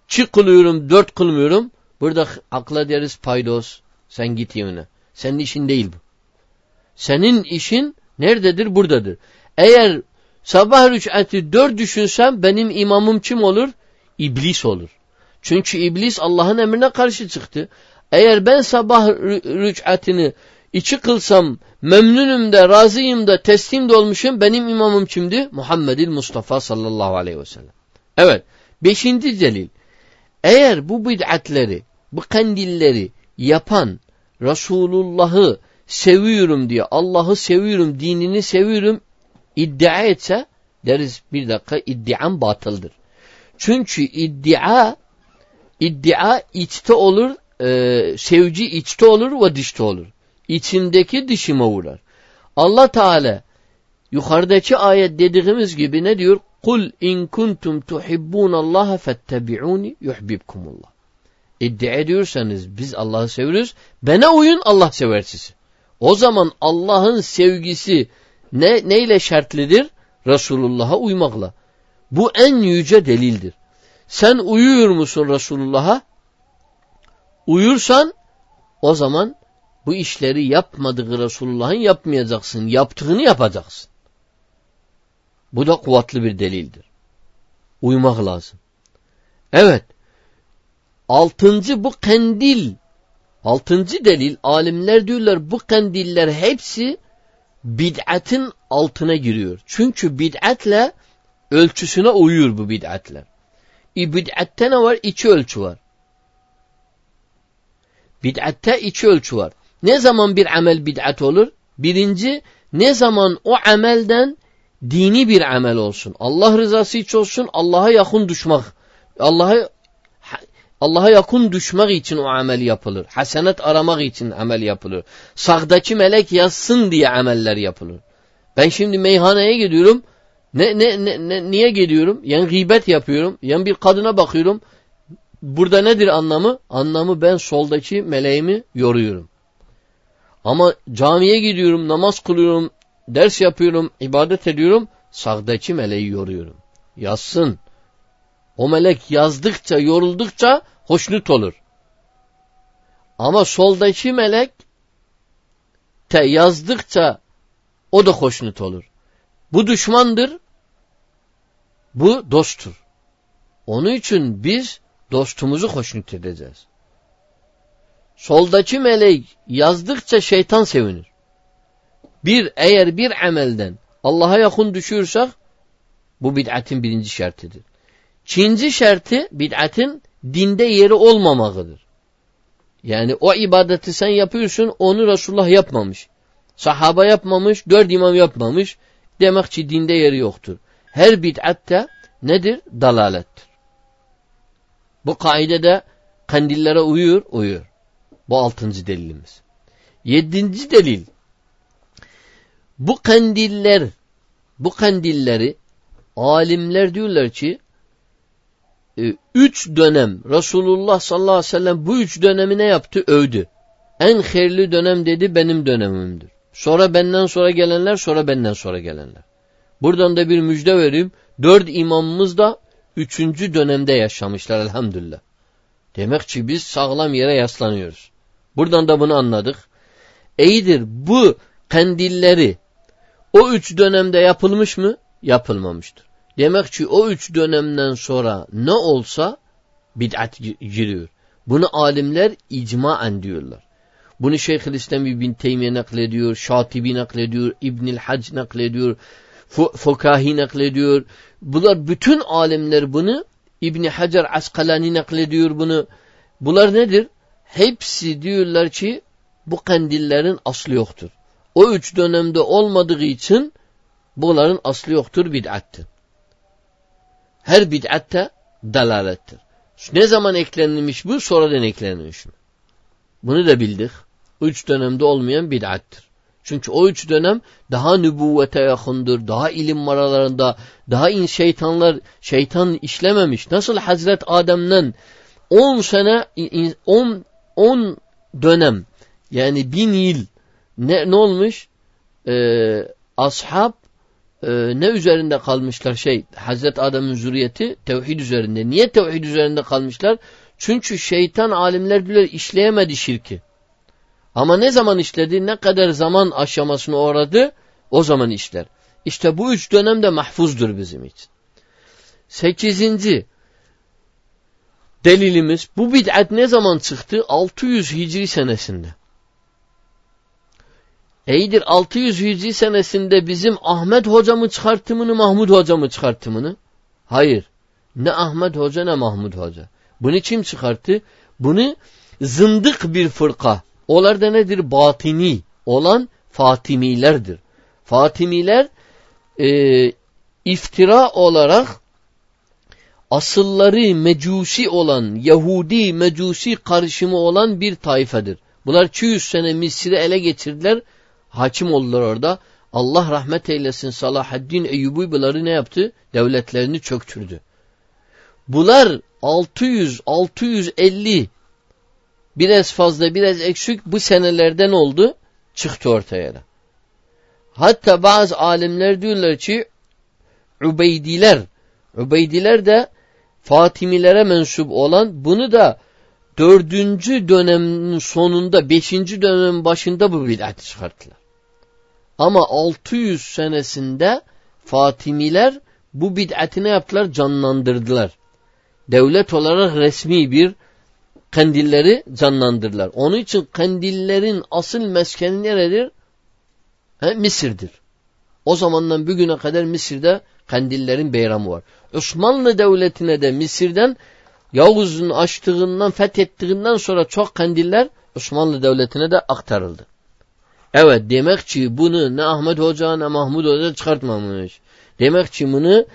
çi kılıyorum, dört kılmıyorum? Burada akla deriz paydos. Sen git evine. Senin işin değil bu. Senin işin nerededir? Buradadır. Eğer sabah rük'ati dört düşünsem benim imamım kim olur? İblis olur. Çünkü iblis Allah'ın emrine karşı çıktı. Eğer ben sabah rük'atini içi kılsam memnunum da razıyım da teslim de olmuşum benim imamım kimdi? Muhammedil Mustafa sallallahu aleyhi ve sellem. Evet. Beşinci delil. Eğer bu bid'atleri, bu kandilleri yapan Resulullah'ı seviyorum diye, Allah'ı seviyorum, dinini seviyorum iddia etse deriz bir dakika iddiam batıldır. Çünkü iddia iddia içte olur, e, sevci içte olur ve dışta olur. İçindeki dışıma uğrar. Allah Teala yukarıdaki ayet dediğimiz gibi ne diyor? Kul in kuntum tuhibbunallaha fettebi'uni yuhibbukumullah. İddia ediyorsanız biz Allah'ı seviyoruz. Bana uyun Allah sever sizi. O zaman Allah'ın sevgisi ne neyle şartlıdır? Resulullah'a uymakla. Bu en yüce delildir. Sen uyuyor musun Resulullah'a? Uyursan o zaman bu işleri yapmadığı Resulullah'ın yapmayacaksın. Yaptığını yapacaksın. Bu da kuvvetli bir delildir. Uymak lazım. Evet. Altıncı bu kandil. Altıncı delil alimler diyorlar bu kandiller hepsi bid'atin altına giriyor. Çünkü bid'atle ölçüsüne uyuyor bu bid'atler. E bid'atte ne var? İki ölçü var. Bid'atte iki ölçü var. Ne zaman bir amel bid'at olur? Birinci, ne zaman o amelden dini bir amel olsun. Allah rızası için olsun, Allah'a yakın düşmek. Allah'a Allah'a yakın düşmek için o amel yapılır. Hasenet aramak için amel yapılır. Sağdaki melek yazsın diye ameller yapılır. Ben şimdi meyhaneye gidiyorum. Ne, ne, ne, ne, niye gidiyorum? Yani gıybet yapıyorum. Yani bir kadına bakıyorum. Burada nedir anlamı? Anlamı ben soldaki meleğimi yoruyorum. Ama camiye gidiyorum, namaz kılıyorum, ders yapıyorum, ibadet ediyorum. Sağdaki meleği yoruyorum. Yazsın. O melek yazdıkça, yoruldukça hoşnut olur. Ama soldaki melek te yazdıkça o da hoşnut olur. Bu düşmandır. Bu dosttur. Onun için biz dostumuzu hoşnut edeceğiz. Soldaki melek yazdıkça şeytan sevinir. Bir eğer bir amelden Allah'a yakın düşürsek bu bid'atin birinci şartıdır. İkinci şartı bid'atin dinde yeri olmamalıdır. Yani o ibadeti sen yapıyorsun onu Resulullah yapmamış. Sahaba yapmamış, dört imam yapmamış. Demek ki dinde yeri yoktur. Her bid'atte nedir? Dalalettir. Bu kaidede kandillere uyuyor, uyuyor. Bu altıncı delilimiz. Yedinci delil. Bu kandiller, bu kandilleri alimler diyorlar ki üç dönem Resulullah sallallahu aleyhi ve sellem bu üç dönemi ne yaptı? Övdü. En hayırlı dönem dedi benim dönemimdir. Sonra benden sonra gelenler, sonra benden sonra gelenler. Buradan da bir müjde vereyim. Dört imamımız da üçüncü dönemde yaşamışlar elhamdülillah. Demek ki biz sağlam yere yaslanıyoruz. Buradan da bunu anladık. İyidir bu kandilleri o üç dönemde yapılmış mı? Yapılmamıştır. Demek ki o üç dönemden sonra ne olsa bid'at giriyor. Bunu alimler icmaen diyorlar. Bunu Şeyhülislam İbn Teymiye naklediyor, Şatibi naklediyor, İbnül Hac naklediyor, Fukahi naklediyor. Bunlar bütün alimler bunu İbn Hacer Askalani naklediyor bunu. Bunlar nedir? Hepsi diyorlar ki bu kandillerin aslı yoktur. O üç dönemde olmadığı için bunların aslı yoktur bid'attır. Her bid'atte dalalettir. Ne zaman eklenmiş bu? Sonradan eklenmiş mi? Bunu da bildik. Üç dönemde olmayan bid'attır. Çünkü o üç dönem daha nübüvvete yakındır, daha ilim maralarında, daha in şeytanlar, şeytan işlememiş. Nasıl Hazret Adem'den 10 sene, 10 10 dönem yani bin yıl ne, ne olmuş? Ee, ashab e, ne üzerinde kalmışlar şey Hazret Adem'in zürriyeti tevhid üzerinde. Niye tevhid üzerinde kalmışlar? Çünkü şeytan alimler diyor işleyemedi şirki. Ama ne zaman işledi, ne kadar zaman aşamasını uğradı, o zaman işler. İşte bu üç dönemde mahfuzdur bizim için. Sekizinci delilimiz, bu bid'at ne zaman çıktı? 600 Hicri senesinde. İyidir 600 Hicri senesinde bizim Ahmet hocamı çıkartımını, Mahmud hocamı çıkartımını? Hayır. Ne Ahmet hoca ne Mahmud hoca. Bunu kim çıkarttı? Bunu zındık bir fırka. Onlar da nedir? Batini olan Fatimilerdir. Fatimiler e, iftira olarak asılları mecusi olan, Yahudi mecusi karışımı olan bir tayfedir. Bunlar 200 sene Mısır'ı ele geçirdiler, hakim oldular orada. Allah rahmet eylesin Salahaddin Eyyubi ne yaptı? Devletlerini çöktürdü. Bunlar 600, 650 biraz fazla biraz eksik bu senelerden oldu çıktı ortaya da. Hatta bazı alimler diyorlar ki Ubeydiler Ubeydiler de Fatimilere mensup olan bunu da dördüncü dönemin sonunda beşinci dönemin başında bu bid'ati çıkarttılar. Ama 600 senesinde Fatimiler bu bid'ati ne yaptılar? Canlandırdılar. Devlet olarak resmi bir kandilleri canlandırırlar. Onun için kandillerin asıl meskeni neredir? He, Mısır'dır. O zamandan bugüne kadar Mısır'da kandillerin beyramı var. Osmanlı Devleti'ne de Mısır'dan Yavuz'un açtığından, fethettiğinden sonra çok kandiller Osmanlı Devleti'ne de aktarıldı. Evet demek ki bunu ne Ahmet Hoca ne Mahmud Hoca çıkartmamış. Demek ki bunu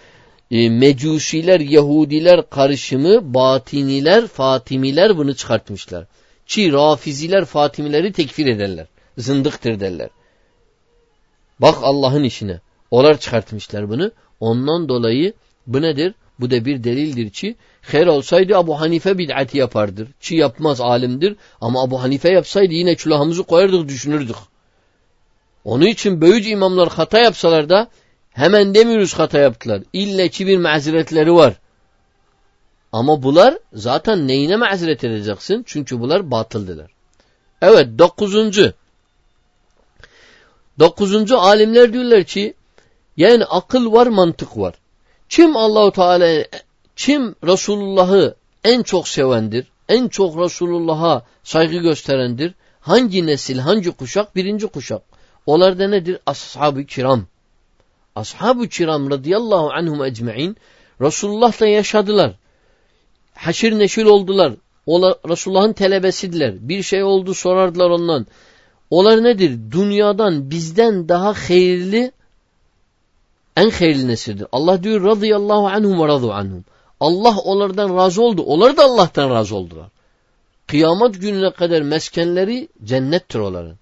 e, mecusiler, Yahudiler karışımı, batiniler, Fatimiler bunu çıkartmışlar. Ki Rafiziler Fatimileri tekfir ederler. Zındıktır derler. Bak Allah'ın işine. Onlar çıkartmışlar bunu. Ondan dolayı bu nedir? Bu da bir delildir ki her olsaydı Abu Hanife bid'ati yapardır. Çi yapmaz alimdir ama Abu Hanife yapsaydı yine külahımızı koyardık düşünürdük. Onun için böyüc imamlar hata yapsalar da Hemen demiyoruz hata yaptılar. İlle ki bir mazeretleri var. Ama bunlar zaten neyine mazeret edeceksin? Çünkü bunlar batıldılar. Evet dokuzuncu. Dokuzuncu alimler diyorlar ki yani akıl var mantık var. Kim Allahu Teala kim Resulullah'ı en çok sevendir? En çok Resulullah'a saygı gösterendir? Hangi nesil, hangi kuşak? Birinci kuşak. Onlar da nedir? Ashab-ı kiram. Ashab-ı kiram radıyallahu anhum ecmain Resulullah'la yaşadılar. Haşir neşir oldular. Ola, Resulullah'ın telebesidiler. Bir şey oldu sorardılar ondan. Onlar nedir? Dünyadan bizden daha hayırlı en hayırlı nesildir. Allah diyor radıyallahu anhum ve radu anhum. Allah onlardan razı oldu. Onlar da Allah'tan razı oldular. Kıyamet gününe kadar meskenleri cennettir onların.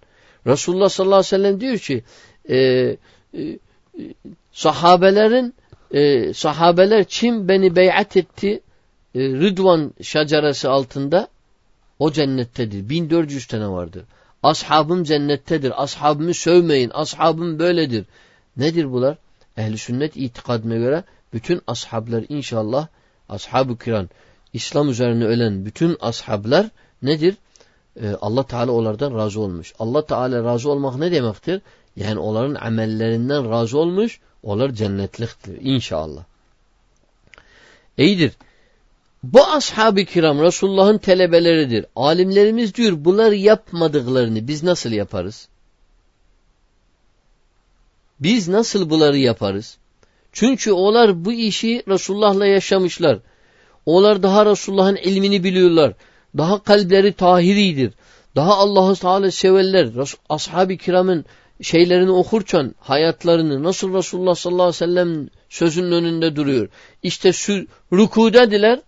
Resulullah sallallahu aleyhi ve sellem diyor ki e, e, sahabelerin e, sahabeler kim beni beyat etti e, Rıdvan şaceresi altında o cennettedir. 1400 tane vardır. Ashabım cennettedir. Ashabımı sövmeyin. Ashabım böyledir. Nedir bunlar? Ehli sünnet itikadına göre bütün ashablar inşallah ashab-ı kiran İslam üzerine ölen bütün ashablar nedir? Ee, Allah Teala onlardan razı olmuş. Allah Teala razı olmak ne demektir? Yani onların amellerinden razı olmuş, onlar cennetliktir inşallah. İyidir. Bu ashab-ı kiram Resulullah'ın telebeleridir. Alimlerimiz diyor bunlar yapmadıklarını biz nasıl yaparız? Biz nasıl bunları yaparız? Çünkü onlar bu işi Resulullah'la yaşamışlar. Onlar daha Resulullah'ın ilmini biliyorlar. Daha kalpleri tahiridir. Daha Allah'ı Teala severler. Ashab-ı kiramın şeylerini okurken hayatlarını nasıl Resulullah sallallahu aleyhi ve sellem sözünün önünde duruyor. İşte rükudediler.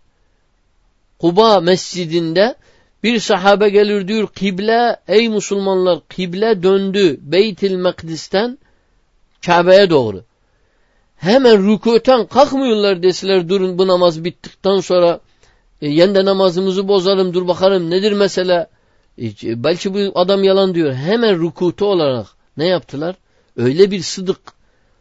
Kuba mescidinde bir sahabe gelir diyor kıble ey Müslümanlar kıble döndü Beytil Mekdis'ten Kabe'ye doğru. Hemen rükûten kalkmıyorlar deseler durun bu namaz bittikten sonra e, yende namazımızı bozalım dur bakalım nedir mesele. E, belki bu adam yalan diyor. Hemen rükutu olarak ne yaptılar? Öyle bir sıdık,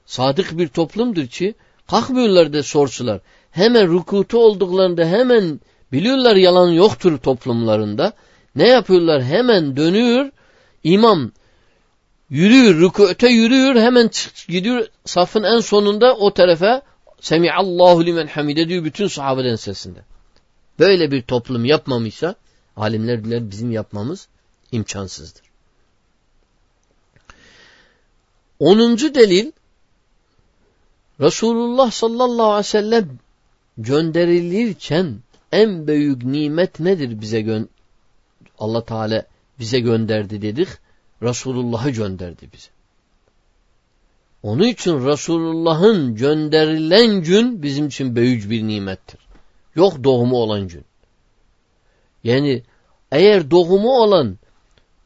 sadık bir toplumdur ki kalkmıyorlar da sorsular. Hemen rükutu olduklarında hemen biliyorlar yalan yoktur toplumlarında. Ne yapıyorlar? Hemen dönüyor. İmam Yürüyor, rükûte yürüyor, hemen gidiyor safın en sonunda o tarafa Semiallahu limen hamide diyor bütün sahabeden sesinde. Böyle bir toplum yapmamışsa alimler diler bizim yapmamız imkansızdır. Onuncu delil Resulullah sallallahu aleyhi ve sellem gönderilirken en büyük nimet nedir bize Allah Teala bize gönderdi dedik. Resulullah'ı gönderdi bize. Onun için Resulullah'ın gönderilen gün bizim için büyük bir nimettir. Yok doğumu olan gün. Yani eğer doğumu olan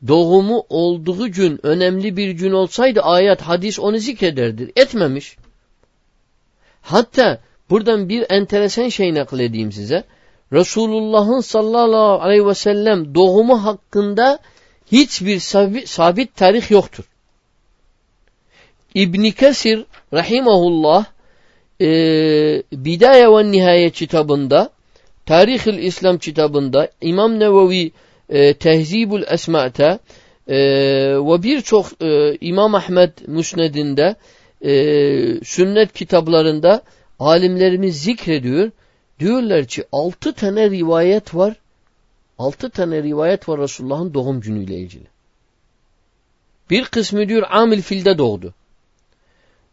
doğumu olduğu gün önemli bir gün olsaydı ayet hadis onu zikrederdir. Etmemiş. Hatta buradan bir enteresan şey nakledeyim size. Resulullah'ın sallallahu aleyhi ve sellem doğumu hakkında hiçbir sabit, sabit tarih yoktur. İbn Kesir rahimahullah e, Bidaye ve Nihaye kitabında Tarihül İslam kitabında İmam Nevevi e, Tehzibul Esma'ta e, ve birçok e, İmam Ahmet Müsned'inde e, sünnet kitaplarında alimlerimiz zikrediyor. Diyorlar ki altı tane rivayet var Altı tane rivayet var Resulullah'ın doğum günüyle ilgili. Bir kısmı diyor amil filde doğdu.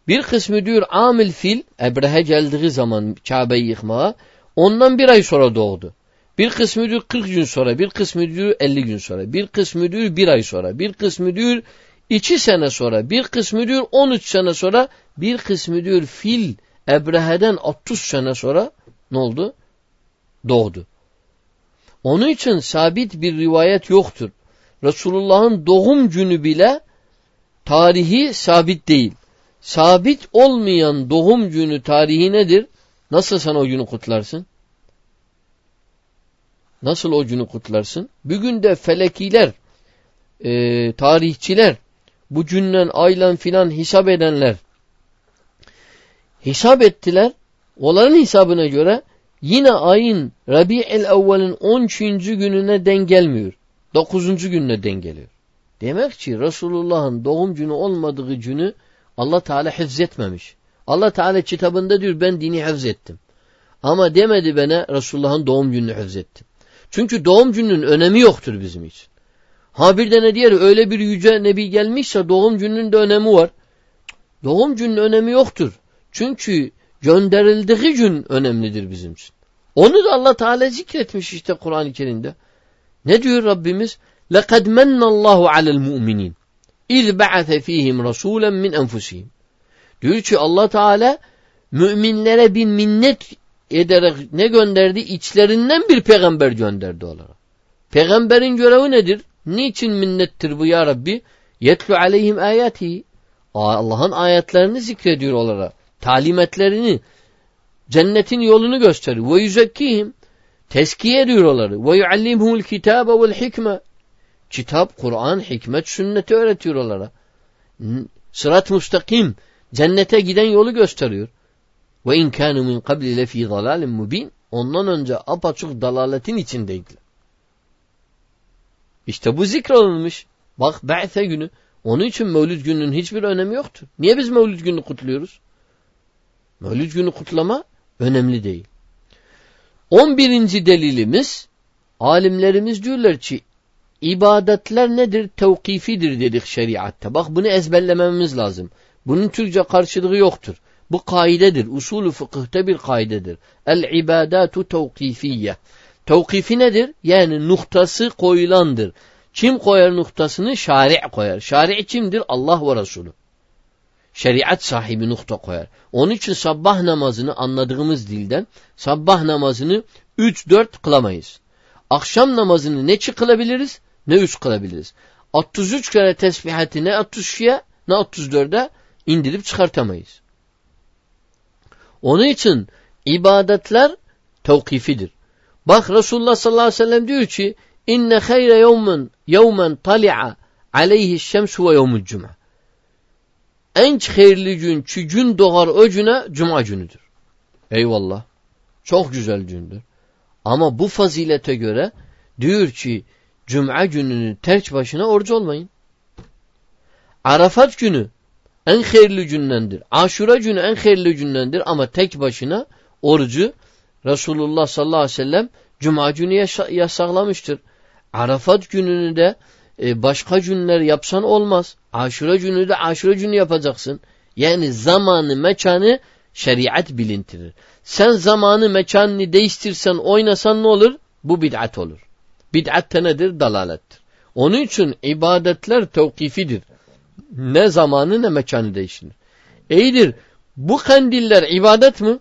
Bir kısmı diyor amil fil Ebrehe geldiği zaman Kabe'yi yıkmaya ondan bir ay sonra doğdu. Bir kısmı diyor 40 gün sonra, bir kısmı diyor 50 gün sonra, bir kısmı diyor bir ay sonra, bir kısmı diyor 2 sene sonra, bir kısmı diyor 13 sene sonra, bir kısmı diyor fil Ebrehe'den 30 sene sonra ne oldu? Doğdu. Onun için sabit bir rivayet yoktur. Resulullah'ın doğum günü bile tarihi sabit değil. Sabit olmayan doğum günü tarihi nedir? Nasıl sen o günü kutlarsın? Nasıl o günü kutlarsın? Bugün de felekiler, e, tarihçiler, bu günden aylan filan hesap edenler hesap ettiler. Onların hesabına göre yine ayın Rabi'el evvelin 13. gününe denk gelmiyor. Dokuzuncu gününe dengeliyor. Demek ki Resulullah'ın doğum günü olmadığı günü Allah Teala hifzetmemiş. Allah Teala kitabında diyor ben dini hifzettim. Ama demedi bana Resulullah'ın doğum gününü hifzettim. Çünkü doğum gününün önemi yoktur bizim için. Ha bir de ne diğer öyle bir yüce nebi gelmişse doğum gününün de önemi var. Doğum gününün önemi yoktur. Çünkü gönderildiği gün önemlidir bizim için. Onu da Allah Teala zikretmiş işte Kur'an-ı Kerim'de. Ne diyor Rabbimiz? لَقَدْ مَنَّ اللّٰهُ عَلَى الْمُؤْمِنِينَ İz ba'ate fihim rasulen min enfusihim. Diyor ki Allah Teala müminlere bir minnet ederek ne gönderdi? İçlerinden bir peygamber gönderdi olarak. Peygamberin görevi nedir? Niçin minnettir bu ya Rabbi? Yetlu aleyhim ayati. Allah'ın ayetlerini zikrediyor olarak. Talimetlerini, cennetin yolunu gösteriyor. Ve yüzekkihim. Teskiye ediyor onları. Ve yuallimhul kitabe vel hikme. Kitap, Kur'an, hikmet, sünneti öğretiyor onlara. Sırat müstakim. Cennete giden yolu gösteriyor. Ve in kânu min qabli lefî dalâlin mubin. Ondan önce apaçık dalaletin içindeydiler. İşte bu zikrolunmuş. Bak Be'se günü. Onun için Mevlüt gününün hiçbir önemi yoktur. Niye biz Mevlüt gününü kutluyoruz? Mevlüt günü kutlama önemli değil. On birinci delilimiz alimlerimiz diyorlar ki ibadetler nedir? Tevkifidir dedik şeriatta. Bak bunu ezberlememiz lazım. Bunun Türkçe karşılığı yoktur. Bu kaidedir. Usulü fıkıhta bir kaidedir. El ibadatu tevkifiyye. Tevkifi nedir? Yani noktası koyulandır. Kim koyar noktasını? Şari' koyar. Şari' kimdir? Allah ve Resulü. Şeriat sahibi nokta koyar. Onun için sabah namazını anladığımız dilden sabah namazını 3-4 kılamayız. Akşam namazını ne kılabiliriz ne 3 kılabiliriz. 33 kere tesbihati ne 33'ye ne 34'e indirip çıkartamayız. Onun için ibadetler tevkifidir. Bak Resulullah sallallahu aleyhi ve sellem diyor ki inne hayre yevmen yevmen tali'a aleyhi şemsu ve yevmul cuma. En hayırlı gün ki gün doğar o güne cuma günüdür. Eyvallah. Çok güzel gündür. Ama bu fazilete göre diyor ki cuma gününü terk başına oruç olmayın. Arafat günü en hayırlı gündendir. Aşura günü en hayırlı gündendir ama tek başına orucu Resulullah sallallahu aleyhi ve sellem Cuma günü yasaklamıştır. Arafat gününü de e, başka günler yapsan olmaz. Aşure günü de aşure günü yapacaksın. Yani zamanı, mekanı şeriat bilintirir. Sen zamanı, mekanını değiştirsen, oynasan ne olur? Bu bid'at olur. Bid'at nedir? Dalalettir. Onun için ibadetler tevkifidir. Ne zamanı ne mekanı değiştirir. İyidir. Bu kandiller ibadet mi?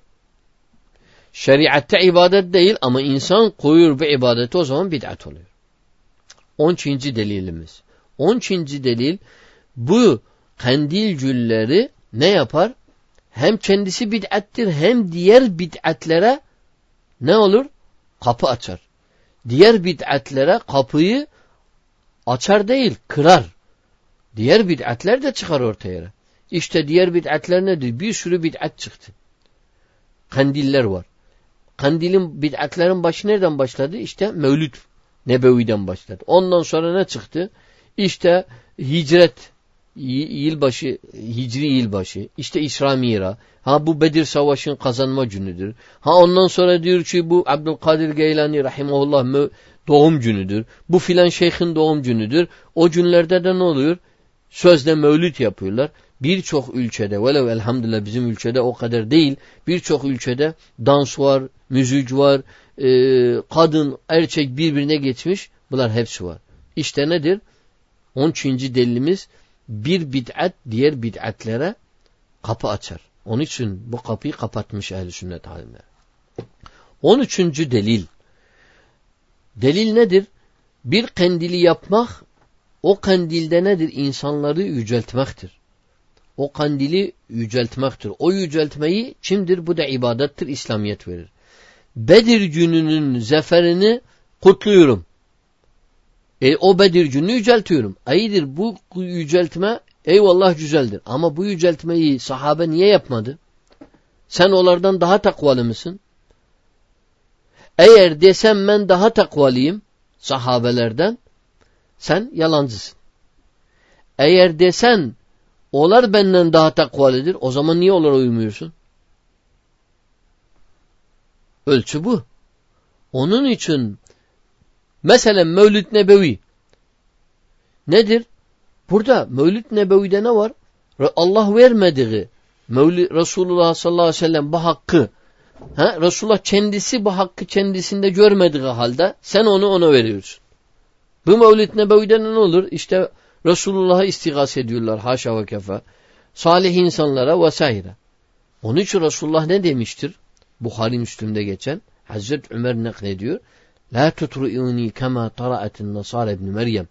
Şeriatte ibadet değil ama insan koyur bu ibadeti o zaman bid'at oluyor. 13. delilimiz. 13. delil bu kandil gülleri ne yapar? Hem kendisi bid'attir hem diğer bid'atlere ne olur? Kapı açar. Diğer bid'atlere kapıyı açar değil, kırar. Diğer bid'atler de çıkar ortaya. İşte diğer bid'atler nedir? Bir sürü bid'at çıktı. Kandiller var. Kandilin bid'atlerin başı nereden başladı? İşte Mevlüt Nebevi'den başladı. Ondan sonra ne çıktı? İşte hicret yılbaşı, hicri yılbaşı, işte İsra Mira, ha bu Bedir Savaşı'nın kazanma günüdür. Ha ondan sonra diyor ki bu Abdülkadir Geylani rahimahullah doğum günüdür. Bu filan şeyhin doğum günüdür. O günlerde de ne oluyor? Sözde mevlüt yapıyorlar. Birçok ülkede, velev elhamdülillah bizim ülkede o kadar değil, birçok ülkede dans var, müzik var, e, kadın, erkek birbirine geçmiş. Bunlar hepsi var. İşte nedir? 13. delilimiz bir bid'at diğer bid'atlere kapı açar. Onun için bu kapıyı kapatmış ehl sünnet alimleri. 13. delil. Delil nedir? Bir kandili yapmak o kandilde nedir? İnsanları yüceltmektir. O kandili yüceltmektir. O yüceltmeyi kimdir? Bu da ibadettir. İslamiyet verir. Bedir gününün zaferini kutluyorum. E, o Bedir gününü yüceltiyorum. İyidir bu yüceltme eyvallah güzeldir. Ama bu yüceltmeyi sahabe niye yapmadı? Sen onlardan daha takvalı mısın? Eğer desem ben daha takvalıyım sahabelerden sen yalancısın. Eğer desen onlar benden daha takvalıdır o zaman niye onlara uymuyorsun? Ölçü bu. Onun için mesela Mevlüt Nebevi nedir? Burada Mevlüt Nebevi'de ne var? Allah vermediği Mevlid Resulullah sallallahu aleyhi ve sellem bu hakkı ha, Resulullah kendisi bu hakkı kendisinde görmediği halde sen onu ona veriyorsun. Bu Mevlid Nebevi'de ne olur? İşte Resulullah'a istigaz ediyorlar haşa ve kefe. Salih insanlara vesaire. Onun için Resulullah ne demiştir? Bukhari Müslüm'de geçen Hazreti Ömer naklediyor. La tutru'uni kema tara'atin nasara ibn Meryem.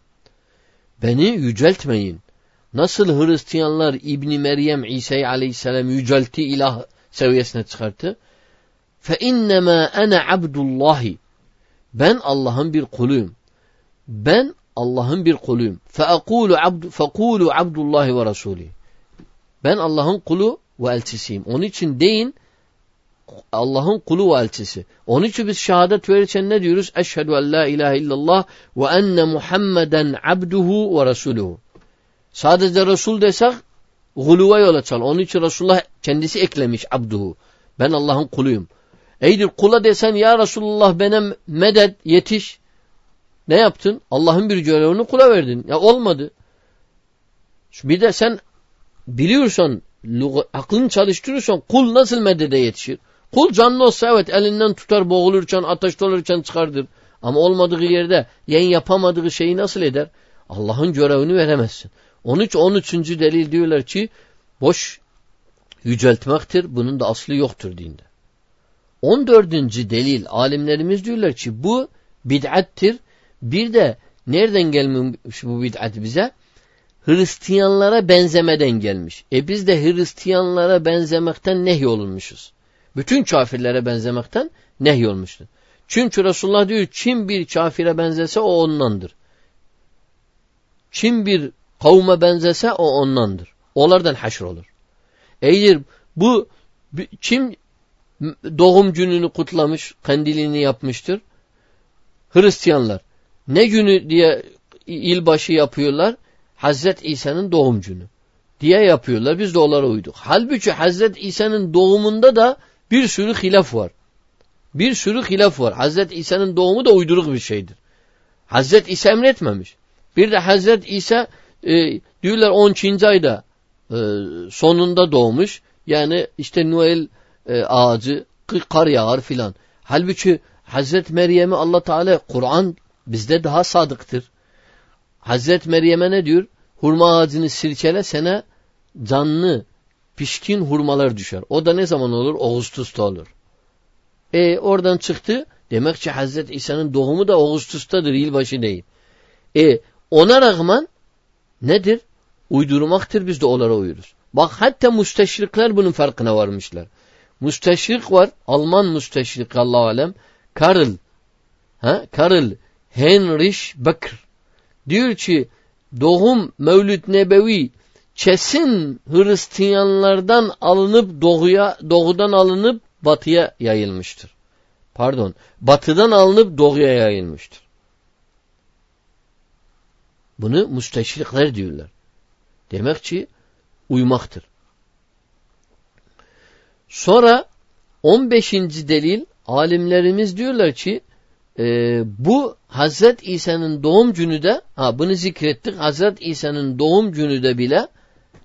Beni yüceltmeyin. Nasıl Hristiyanlar İbni Meryem İsa'yı aleyhisselam yüceltti ilah seviyesine çıkarttı. Fe innema ana abdullahi. Ben Allah'ın bir kuluyum. Ben Allah'ın bir kuluyum. Fe akulu abdu fekulu abdullahi ve rasuli. Ben Allah'ın kulu ve elçisiyim. Onun için deyin Allah'ın kulu ve elçisi. Onun için biz şehadet verirken ne diyoruz? Eşhedü en la ilahe illallah ve enne Muhammeden abduhu ve rasuluhu. Sadece Resul desek guluva yol açar. Onun için Resulullah kendisi eklemiş abduhu. Ben Allah'ın kuluyum. Eydir kula desen ya Resulullah benim medet yetiş. Ne yaptın? Allah'ın bir görevini kula verdin. Ya olmadı. Bir de sen biliyorsan aklını çalıştırırsan kul nasıl medede yetişir? Kul canlı olsa evet elinden tutar boğulurken ateşte olurken çıkardır. Ama olmadığı yerde yen yapamadığı şeyi nasıl eder? Allah'ın görevini veremezsin. 13 13. delil diyorlar ki boş yüceltmektir. Bunun da aslı yoktur dinde. 14. delil alimlerimiz diyorlar ki bu bid'attir. Bir de nereden gelmiş bu bid'at bize? Hristiyanlara benzemeden gelmiş. E biz de Hristiyanlara benzemekten nehyolunmuşuz. Bütün kafirlere benzemekten nehyolmuştur. Çünkü Resulullah diyor kim bir kafire benzese o ondandır. Kim bir kavme benzese o ondandır. Onlardan haşr olur. Eğer bu kim doğum gününü kutlamış, kandilini yapmıştır? Hristiyanlar. Ne günü diye ilbaşı yapıyorlar? Hazret İsa'nın doğum günü diye yapıyorlar. Biz de onlara uyduk. Halbuki Hazret İsa'nın doğumunda da bir sürü hilaf var. Bir sürü hilaf var. Hazret İsa'nın doğumu da uyduruk bir şeydir. Hazret İsa emretmemiş. Bir de Hazret İsa e, diyorlar 12. ayda e, sonunda doğmuş. Yani işte Noel e, ağacı kar yağar filan. Halbuki Hazret Meryem'i Allah Teala Kur'an bizde daha sadıktır. Hazret Meryem'e ne diyor? Hurma ağacını sirkele sene canlı pişkin hurmalar düşer. O da ne zaman olur? Ağustos'ta olur. E oradan çıktı. Demek ki Hazret İsa'nın doğumu da Ağustos'tadır, yılbaşı değil. E ona rağmen nedir? Uydurmaktır biz de onlara uyuruz. Bak hatta müsteşrikler bunun farkına varmışlar. Müsteşrik var. Alman müsteşrik Allah alem. Karl. Ha? Karl Heinrich Becker. Diyor ki doğum Mevlüt Nebevi kesin Hristiyanlardan alınıp doğuya, doğudan alınıp batıya yayılmıştır. Pardon. Batıdan alınıp doğuya yayılmıştır. Bunu müsteşrikler diyorlar. Demek ki uymaktır. Sonra 15. delil alimlerimiz diyorlar ki e, bu Hazret İsa'nın doğum günü de ha bunu zikrettik Hazret İsa'nın doğum günü de bile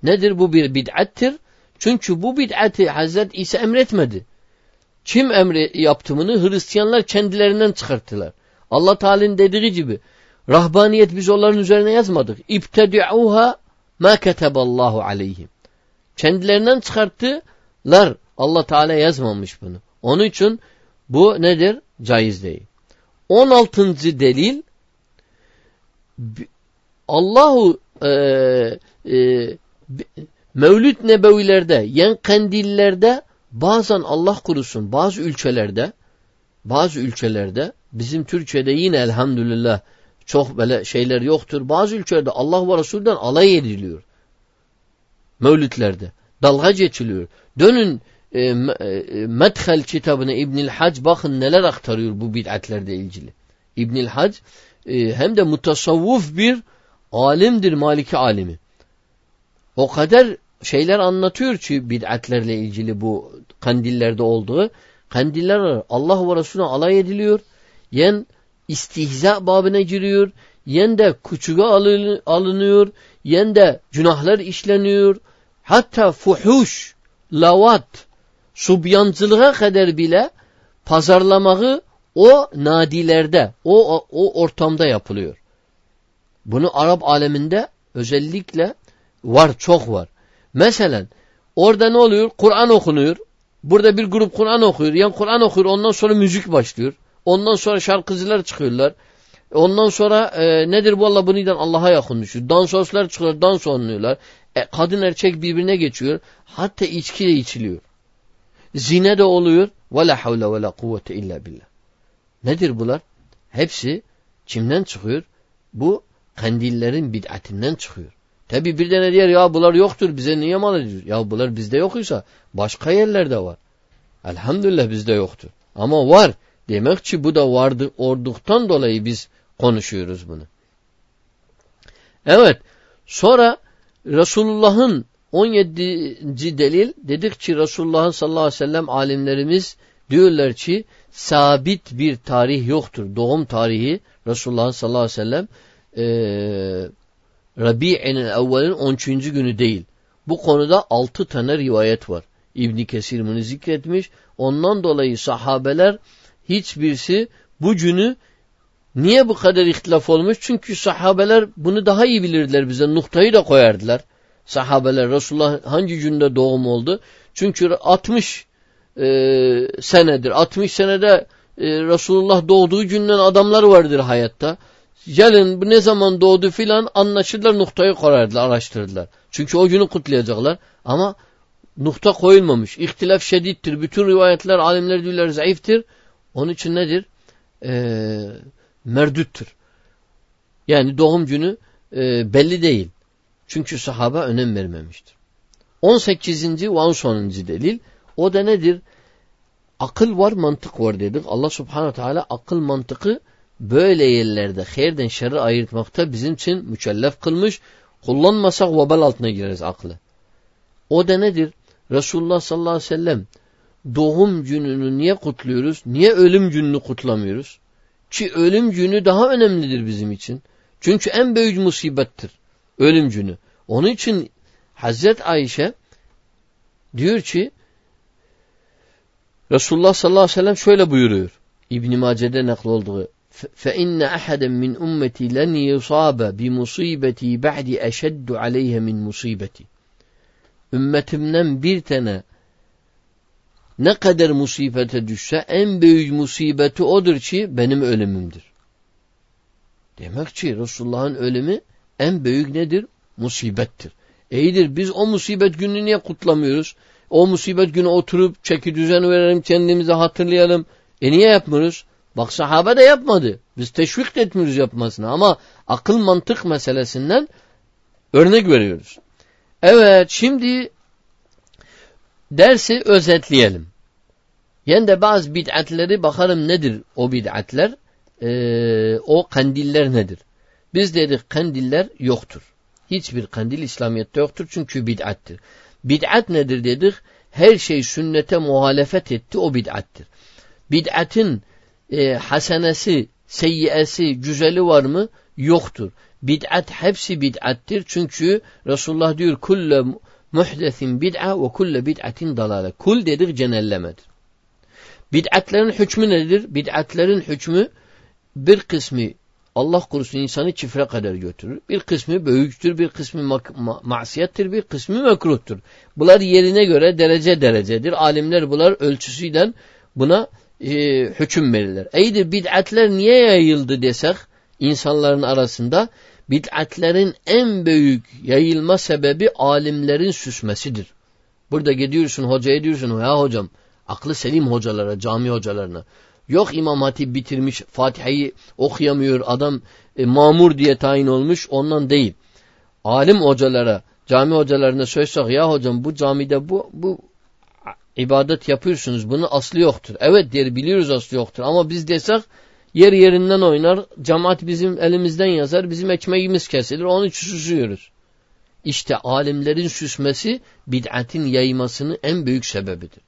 nedir bu bir bid'attir. Çünkü bu bid'ati Hazret İsa emretmedi. Kim emri yaptığını Hristiyanlar kendilerinden çıkarttılar. Allah Teala'nın dediği gibi Rahbaniyet biz onların üzerine yazmadık. İbtedi'uha ma keteballahu aleyhim. Kendilerinden çıkarttılar. Allah Teala yazmamış bunu. Onun için bu nedir? Caiz değil. 16. delil Allahu e, e, Mevlüt nebevilerde, yen kandillerde bazen Allah kurusun bazı ülkelerde bazı ülkelerde bizim Türkiye'de yine elhamdülillah çok böyle şeyler yoktur. Bazı ülkelerde Allah ve Resul'den alay ediliyor. Mevlütlerde. Dalga geçiliyor. Dönün e, e, Medhel kitabına İbnül Hac bakın neler aktarıyor bu bid'atlerle ilgili. İbnül Hac e, hem de mutasavvuf bir alimdir Maliki alimi. O kadar şeyler anlatıyor ki bid'atlerle ilgili bu kandillerde olduğu. Kandiller Allah ve Resulüne alay ediliyor. Yen istihza babına giriyor. Yen de küçüğe alınıyor. Yen de günahlar işleniyor. Hatta fuhuş, lavat, subyancılığa kadar bile pazarlamağı o nadilerde, o, o, ortamda yapılıyor. Bunu Arap aleminde özellikle var, çok var. Mesela orada ne oluyor? Kur'an okunuyor. Burada bir grup Kur'an okuyor. Yani Kur'an okuyor. Ondan sonra müzik başlıyor. Ondan sonra şarkıcılar çıkıyorlar. Ondan sonra e, nedir bu Allah buniden Allah'a yakın düşüyor. Dansözler çıkıyor. Dans oynuyorlar. E, kadın erkek birbirine geçiyor. Hatta içki de içiliyor. Zine de oluyor. Ve la havle ve la kuvvete illa billah. Nedir bunlar? Hepsi kimden çıkıyor? Bu kandillerin bid'atinden çıkıyor. Tabi bir tane diğer ya bunlar yoktur bize niye mal ediyor? Ya bunlar bizde yokuysa başka yerlerde var. Elhamdülillah bizde yoktur. Ama var. Demek ki bu da vardı orduktan dolayı biz konuşuyoruz bunu. Evet. Sonra Resulullah'ın 17. delil dedik ki Resulullah sallallahu aleyhi ve sellem alimlerimiz diyorlar ki sabit bir tarih yoktur. Doğum tarihi Resulullah sallallahu aleyhi ve sellem e, Rabi'in evvelin 13. günü değil. Bu konuda 6 tane rivayet var. İbni Kesir bunu zikretmiş. Ondan dolayı sahabeler hiçbirisi bu günü niye bu kadar ihtilaf olmuş? Çünkü sahabeler bunu daha iyi bilirdiler bize. Noktayı da koyardılar. Sahabeler Resulullah hangi günde doğum oldu? Çünkü 60 e, senedir. 60 senede e, Resulullah doğduğu günden adamlar vardır hayatta. Gelin bu ne zaman doğdu filan anlaşırlar noktayı koyardılar, araştırdılar. Çünkü o günü kutlayacaklar. Ama nokta koyulmamış. İhtilaf şedittir. Bütün rivayetler, alimler diyorlar zayıftır. Onun için nedir? Ee, merdüttür. Yani doğum günü e, belli değil. Çünkü sahaba önem vermemiştir. 18. ve 10. delil o da nedir? Akıl var, mantık var dedik. Allah subhanahu teala akıl mantıkı böyle yerlerde hayırden şerri ayırtmakta bizim için mükellef kılmış. Kullanmasak vebal altına gireriz aklı. O da nedir? Resulullah sallallahu aleyhi ve sellem doğum gününü niye kutluyoruz? Niye ölüm gününü kutlamıyoruz? Ki ölüm günü daha önemlidir bizim için. Çünkü en büyük musibettir ölüm günü. Onun için Hazret Ayşe diyor ki Resulullah sallallahu aleyhi ve sellem şöyle buyuruyor. İbn-i Mace'de nakl olduğu فَاِنَّ أَحَدًا مِنْ اُمَّتِي لَنْ يُصَابَ بِمُصِيبَتِي بَعْدِ اَشَدُّ عَلَيْهَ مِنْ مُصِيبَتِي Ümmetimden bir tane ne kadar musibete düşse en büyük musibeti odur ki benim ölümümdür. Demek ki Resulullah'ın ölümü en büyük nedir? Musibettir. İyidir biz o musibet gününü niye kutlamıyoruz? O musibet günü oturup çeki düzen verelim kendimize hatırlayalım. E niye yapmıyoruz? Bak sahabe de yapmadı. Biz teşvik de etmiyoruz yapmasına ama akıl mantık meselesinden örnek veriyoruz. Evet şimdi dersi özetleyelim. Yani de bazı bid'atleri bakalım nedir o bid'atler? Ee, o kandiller nedir? Biz dedik kandiller yoktur. Hiçbir kandil İslamiyet'te yoktur çünkü bid'attir. Bid'at nedir dedik? Her şey sünnete muhalefet etti o bid'attir. Bid'atin e, hasenesi, seyyiyesi, güzeli var mı? Yoktur. Bid'at hepsi bid'attir. Çünkü Resulullah diyor kulle muhdesin bid'a ve kulle bid'atin dalale. Kul dedik cenellemedir. Bid'atlerin hükmü nedir? Bid'atlerin hükmü bir kısmı Allah korusun insanı çifre kadar götürür. Bir kısmı büyüktür, bir kısmı ma ma masiyettir, bir kısmı mekruhtur. Bunlar yerine göre derece derecedir. Alimler bunlar ölçüsüyle buna e, hüküm verirler. Eydir bid'atler niye yayıldı desek insanların arasında bid'atlerin en büyük yayılma sebebi alimlerin süsmesidir. Burada gidiyorsun hocaya diyorsun ya hocam aklı selim hocalara, cami hocalarına. Yok İmam Hatip bitirmiş, Fatiha'yı okuyamıyor, adam e, mamur diye tayin olmuş, ondan değil. Alim hocalara, cami hocalarına söylesek ya hocam bu camide bu, bu ibadet yapıyorsunuz, bunun aslı yoktur. Evet der biliyoruz aslı yoktur ama biz desek yer yerinden oynar. Cemaat bizim elimizden yazar. Bizim ekmeğimiz kesilir. Onu süsüyoruz. İşte alimlerin süsmesi bid'atin yaymasının en büyük sebebidir.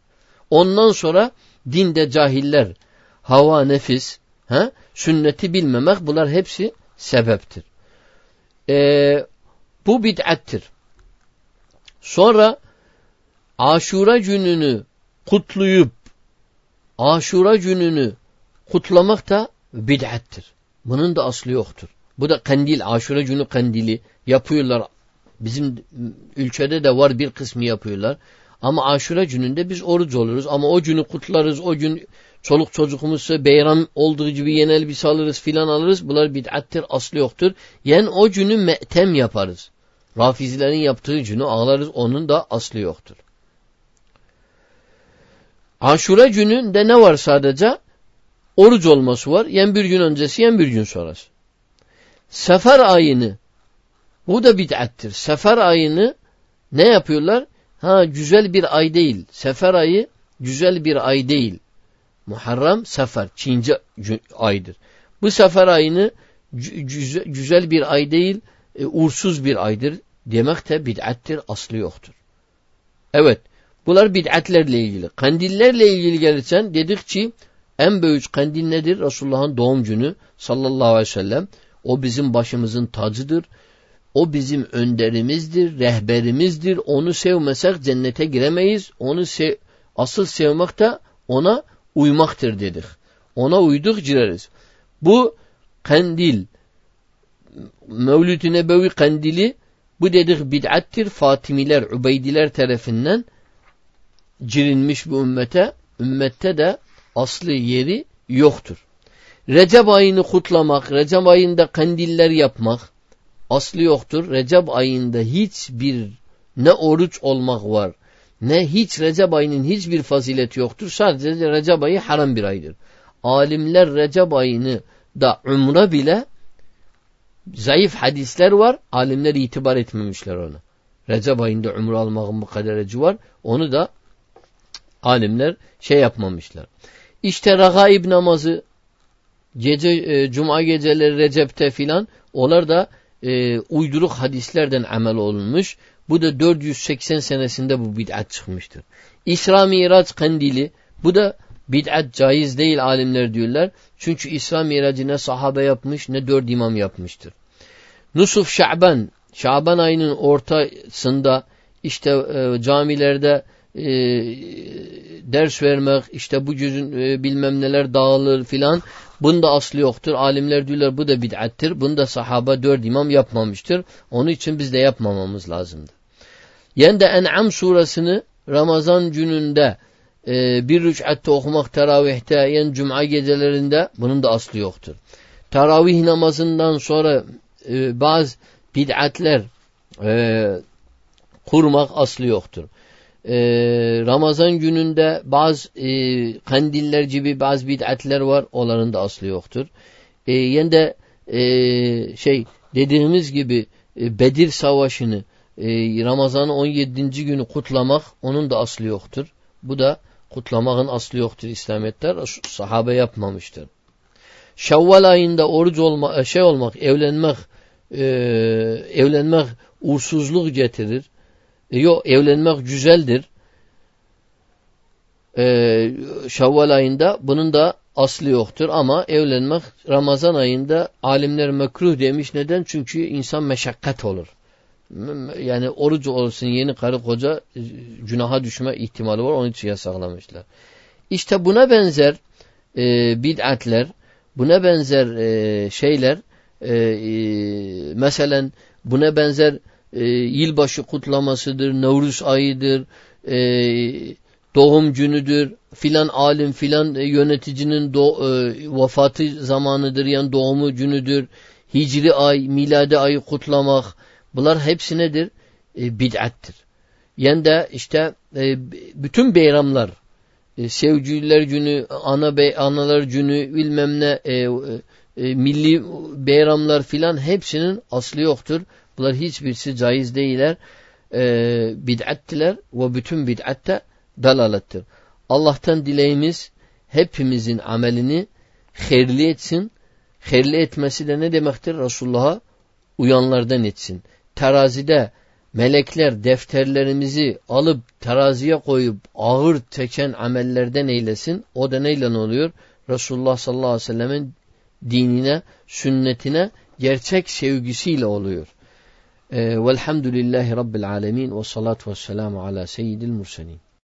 Ondan sonra dinde cahiller, hava, nefis, he, sünneti bilmemek bunlar hepsi sebeptir. Ee, bu bid'attir. Sonra aşura gününü kutlayıp aşura gününü kutlamak da bid'attir. Bunun da aslı yoktur. Bu da kandil, aşure günü kandili yapıyorlar. Bizim ülkede de var bir kısmı yapıyorlar. Ama aşure gününde biz oruç oluruz. Ama o günü kutlarız. O gün çoluk çocukumuzsa beyram olduğu gibi yeni elbise alırız filan alırız. Bunlar bid'attir, aslı yoktur. Yani o günü me'tem yaparız. Rafizilerin yaptığı günü ağlarız. Onun da aslı yoktur. Aşure gününde ne var sadece? Oruç olması var. Yen bir gün öncesi, yen bir gün sonrası. Sefer ayını, bu da bid'attir. Sefer ayını ne yapıyorlar? Ha güzel bir ay değil. Sefer ayı güzel bir ay değil. Muharrem sefer. Çince aydır. Bu sefer ayını güzel bir ay değil, e, uğursuz bir aydır demek de bid'attir, aslı yoktur. Evet, bunlar bid'atlerle ilgili. Kandillerle ilgili gelirsen dedik ki en büyük kandil nedir? Resulullah'ın doğum günü sallallahu aleyhi ve sellem. O bizim başımızın tacıdır. O bizim önderimizdir, rehberimizdir. Onu sevmesek cennete giremeyiz. Onu sev asıl sevmek de ona uymaktır dedik. Ona uyduk gireriz. Bu kandil, Mevlid-i Nebevi kandili bu dedik bid'attir. Fatimiler, Ubeydiler tarafından girilmiş bu ümmete. Ümmette de aslı yeri yoktur. Recep ayını kutlamak, Recep ayında kandiller yapmak aslı yoktur. Recep ayında hiçbir ne oruç olmak var, ne hiç Recep ayının hiçbir fazileti yoktur. Sadece Recep ayı haram bir aydır. Alimler Recep ayını da umre bile zayıf hadisler var. Alimler itibar etmemişler ona. Recep ayında umre kadar acı var. Onu da alimler şey yapmamışlar. İşte ragaib namazı gece e, cuma geceleri Recep'te filan onlar da e, uyduruk hadislerden amel olunmuş. Bu da 480 senesinde bu bid'at çıkmıştır. İsra Miraç kandili bu da bid'at caiz değil alimler diyorlar. Çünkü İsra Miracı ne sahabe yapmış ne dört imam yapmıştır. Nusuf Şaban, Şaban ayının ortasında işte e, camilerde e, ders vermek, işte bu cüzün e, bilmem neler dağılır filan. Bunda aslı yoktur. Alimler diyorlar bu da bid'attir. Bunda sahaba dört imam yapmamıştır. Onun için biz de yapmamamız lazımdı. Yani de En'am suresini Ramazan gününde e, bir rüc'atte okumak teravihte yani cuma gecelerinde bunun da aslı yoktur. Teravih namazından sonra e, bazı bid'atler e, kurmak aslı yoktur e, Ramazan gününde bazı e, kandiller gibi bazı bid'atler var. Onların da aslı yoktur. E, yani de e, şey dediğimiz gibi e, Bedir Savaşı'nı e, Ramazan'ın 17. günü kutlamak onun da aslı yoktur. Bu da kutlamakın aslı yoktur İslamiyetler. Sahabe yapmamıştır. Şevval ayında oruç olma, e, şey olmak, evlenmek e, evlenmek uğursuzluk getirir. E, yok evlenmek güzeldir. Ee, Şevval ayında bunun da aslı yoktur ama evlenmek Ramazan ayında alimler mekruh demiş. Neden? Çünkü insan meşakkat olur. Yani oruç olsun yeni karı koca e, günaha düşme ihtimali var. Onun için yasaklamışlar. İşte buna benzer e, bid'atler, buna benzer e, şeyler e, e, mesela buna benzer e, yılbaşı kutlamasıdır, Nevruz ayıdır, e, doğum günüdür, filan alim filan yöneticinin do, e, vefatı zamanıdır yani doğumu günüdür, hicri ay, miladi ayı kutlamak bunlar hepsi nedir? E, bid'attir. Yani de işte e, bütün beyramlar, e, sevgililer günü, ana bey, analar günü, bilmem ne, e, e, milli beyramlar filan hepsinin aslı yoktur. Bunlar hiçbirisi caiz değiller. E, bid'attiler ve bütün bid'atte dalalettir. Allah'tan dileğimiz hepimizin amelini hayırlı etsin. Hayırlı etmesi de ne demektir? Resulullah'a uyanlardan etsin. Terazide melekler defterlerimizi alıp teraziye koyup ağır çeken amellerden eylesin. O da neyle oluyor? Resulullah sallallahu aleyhi ve sellemin dinine, sünnetine gerçek sevgisiyle oluyor. آه، والحمد لله رب العالمين والصلاة والسلام على سيد المرسلين.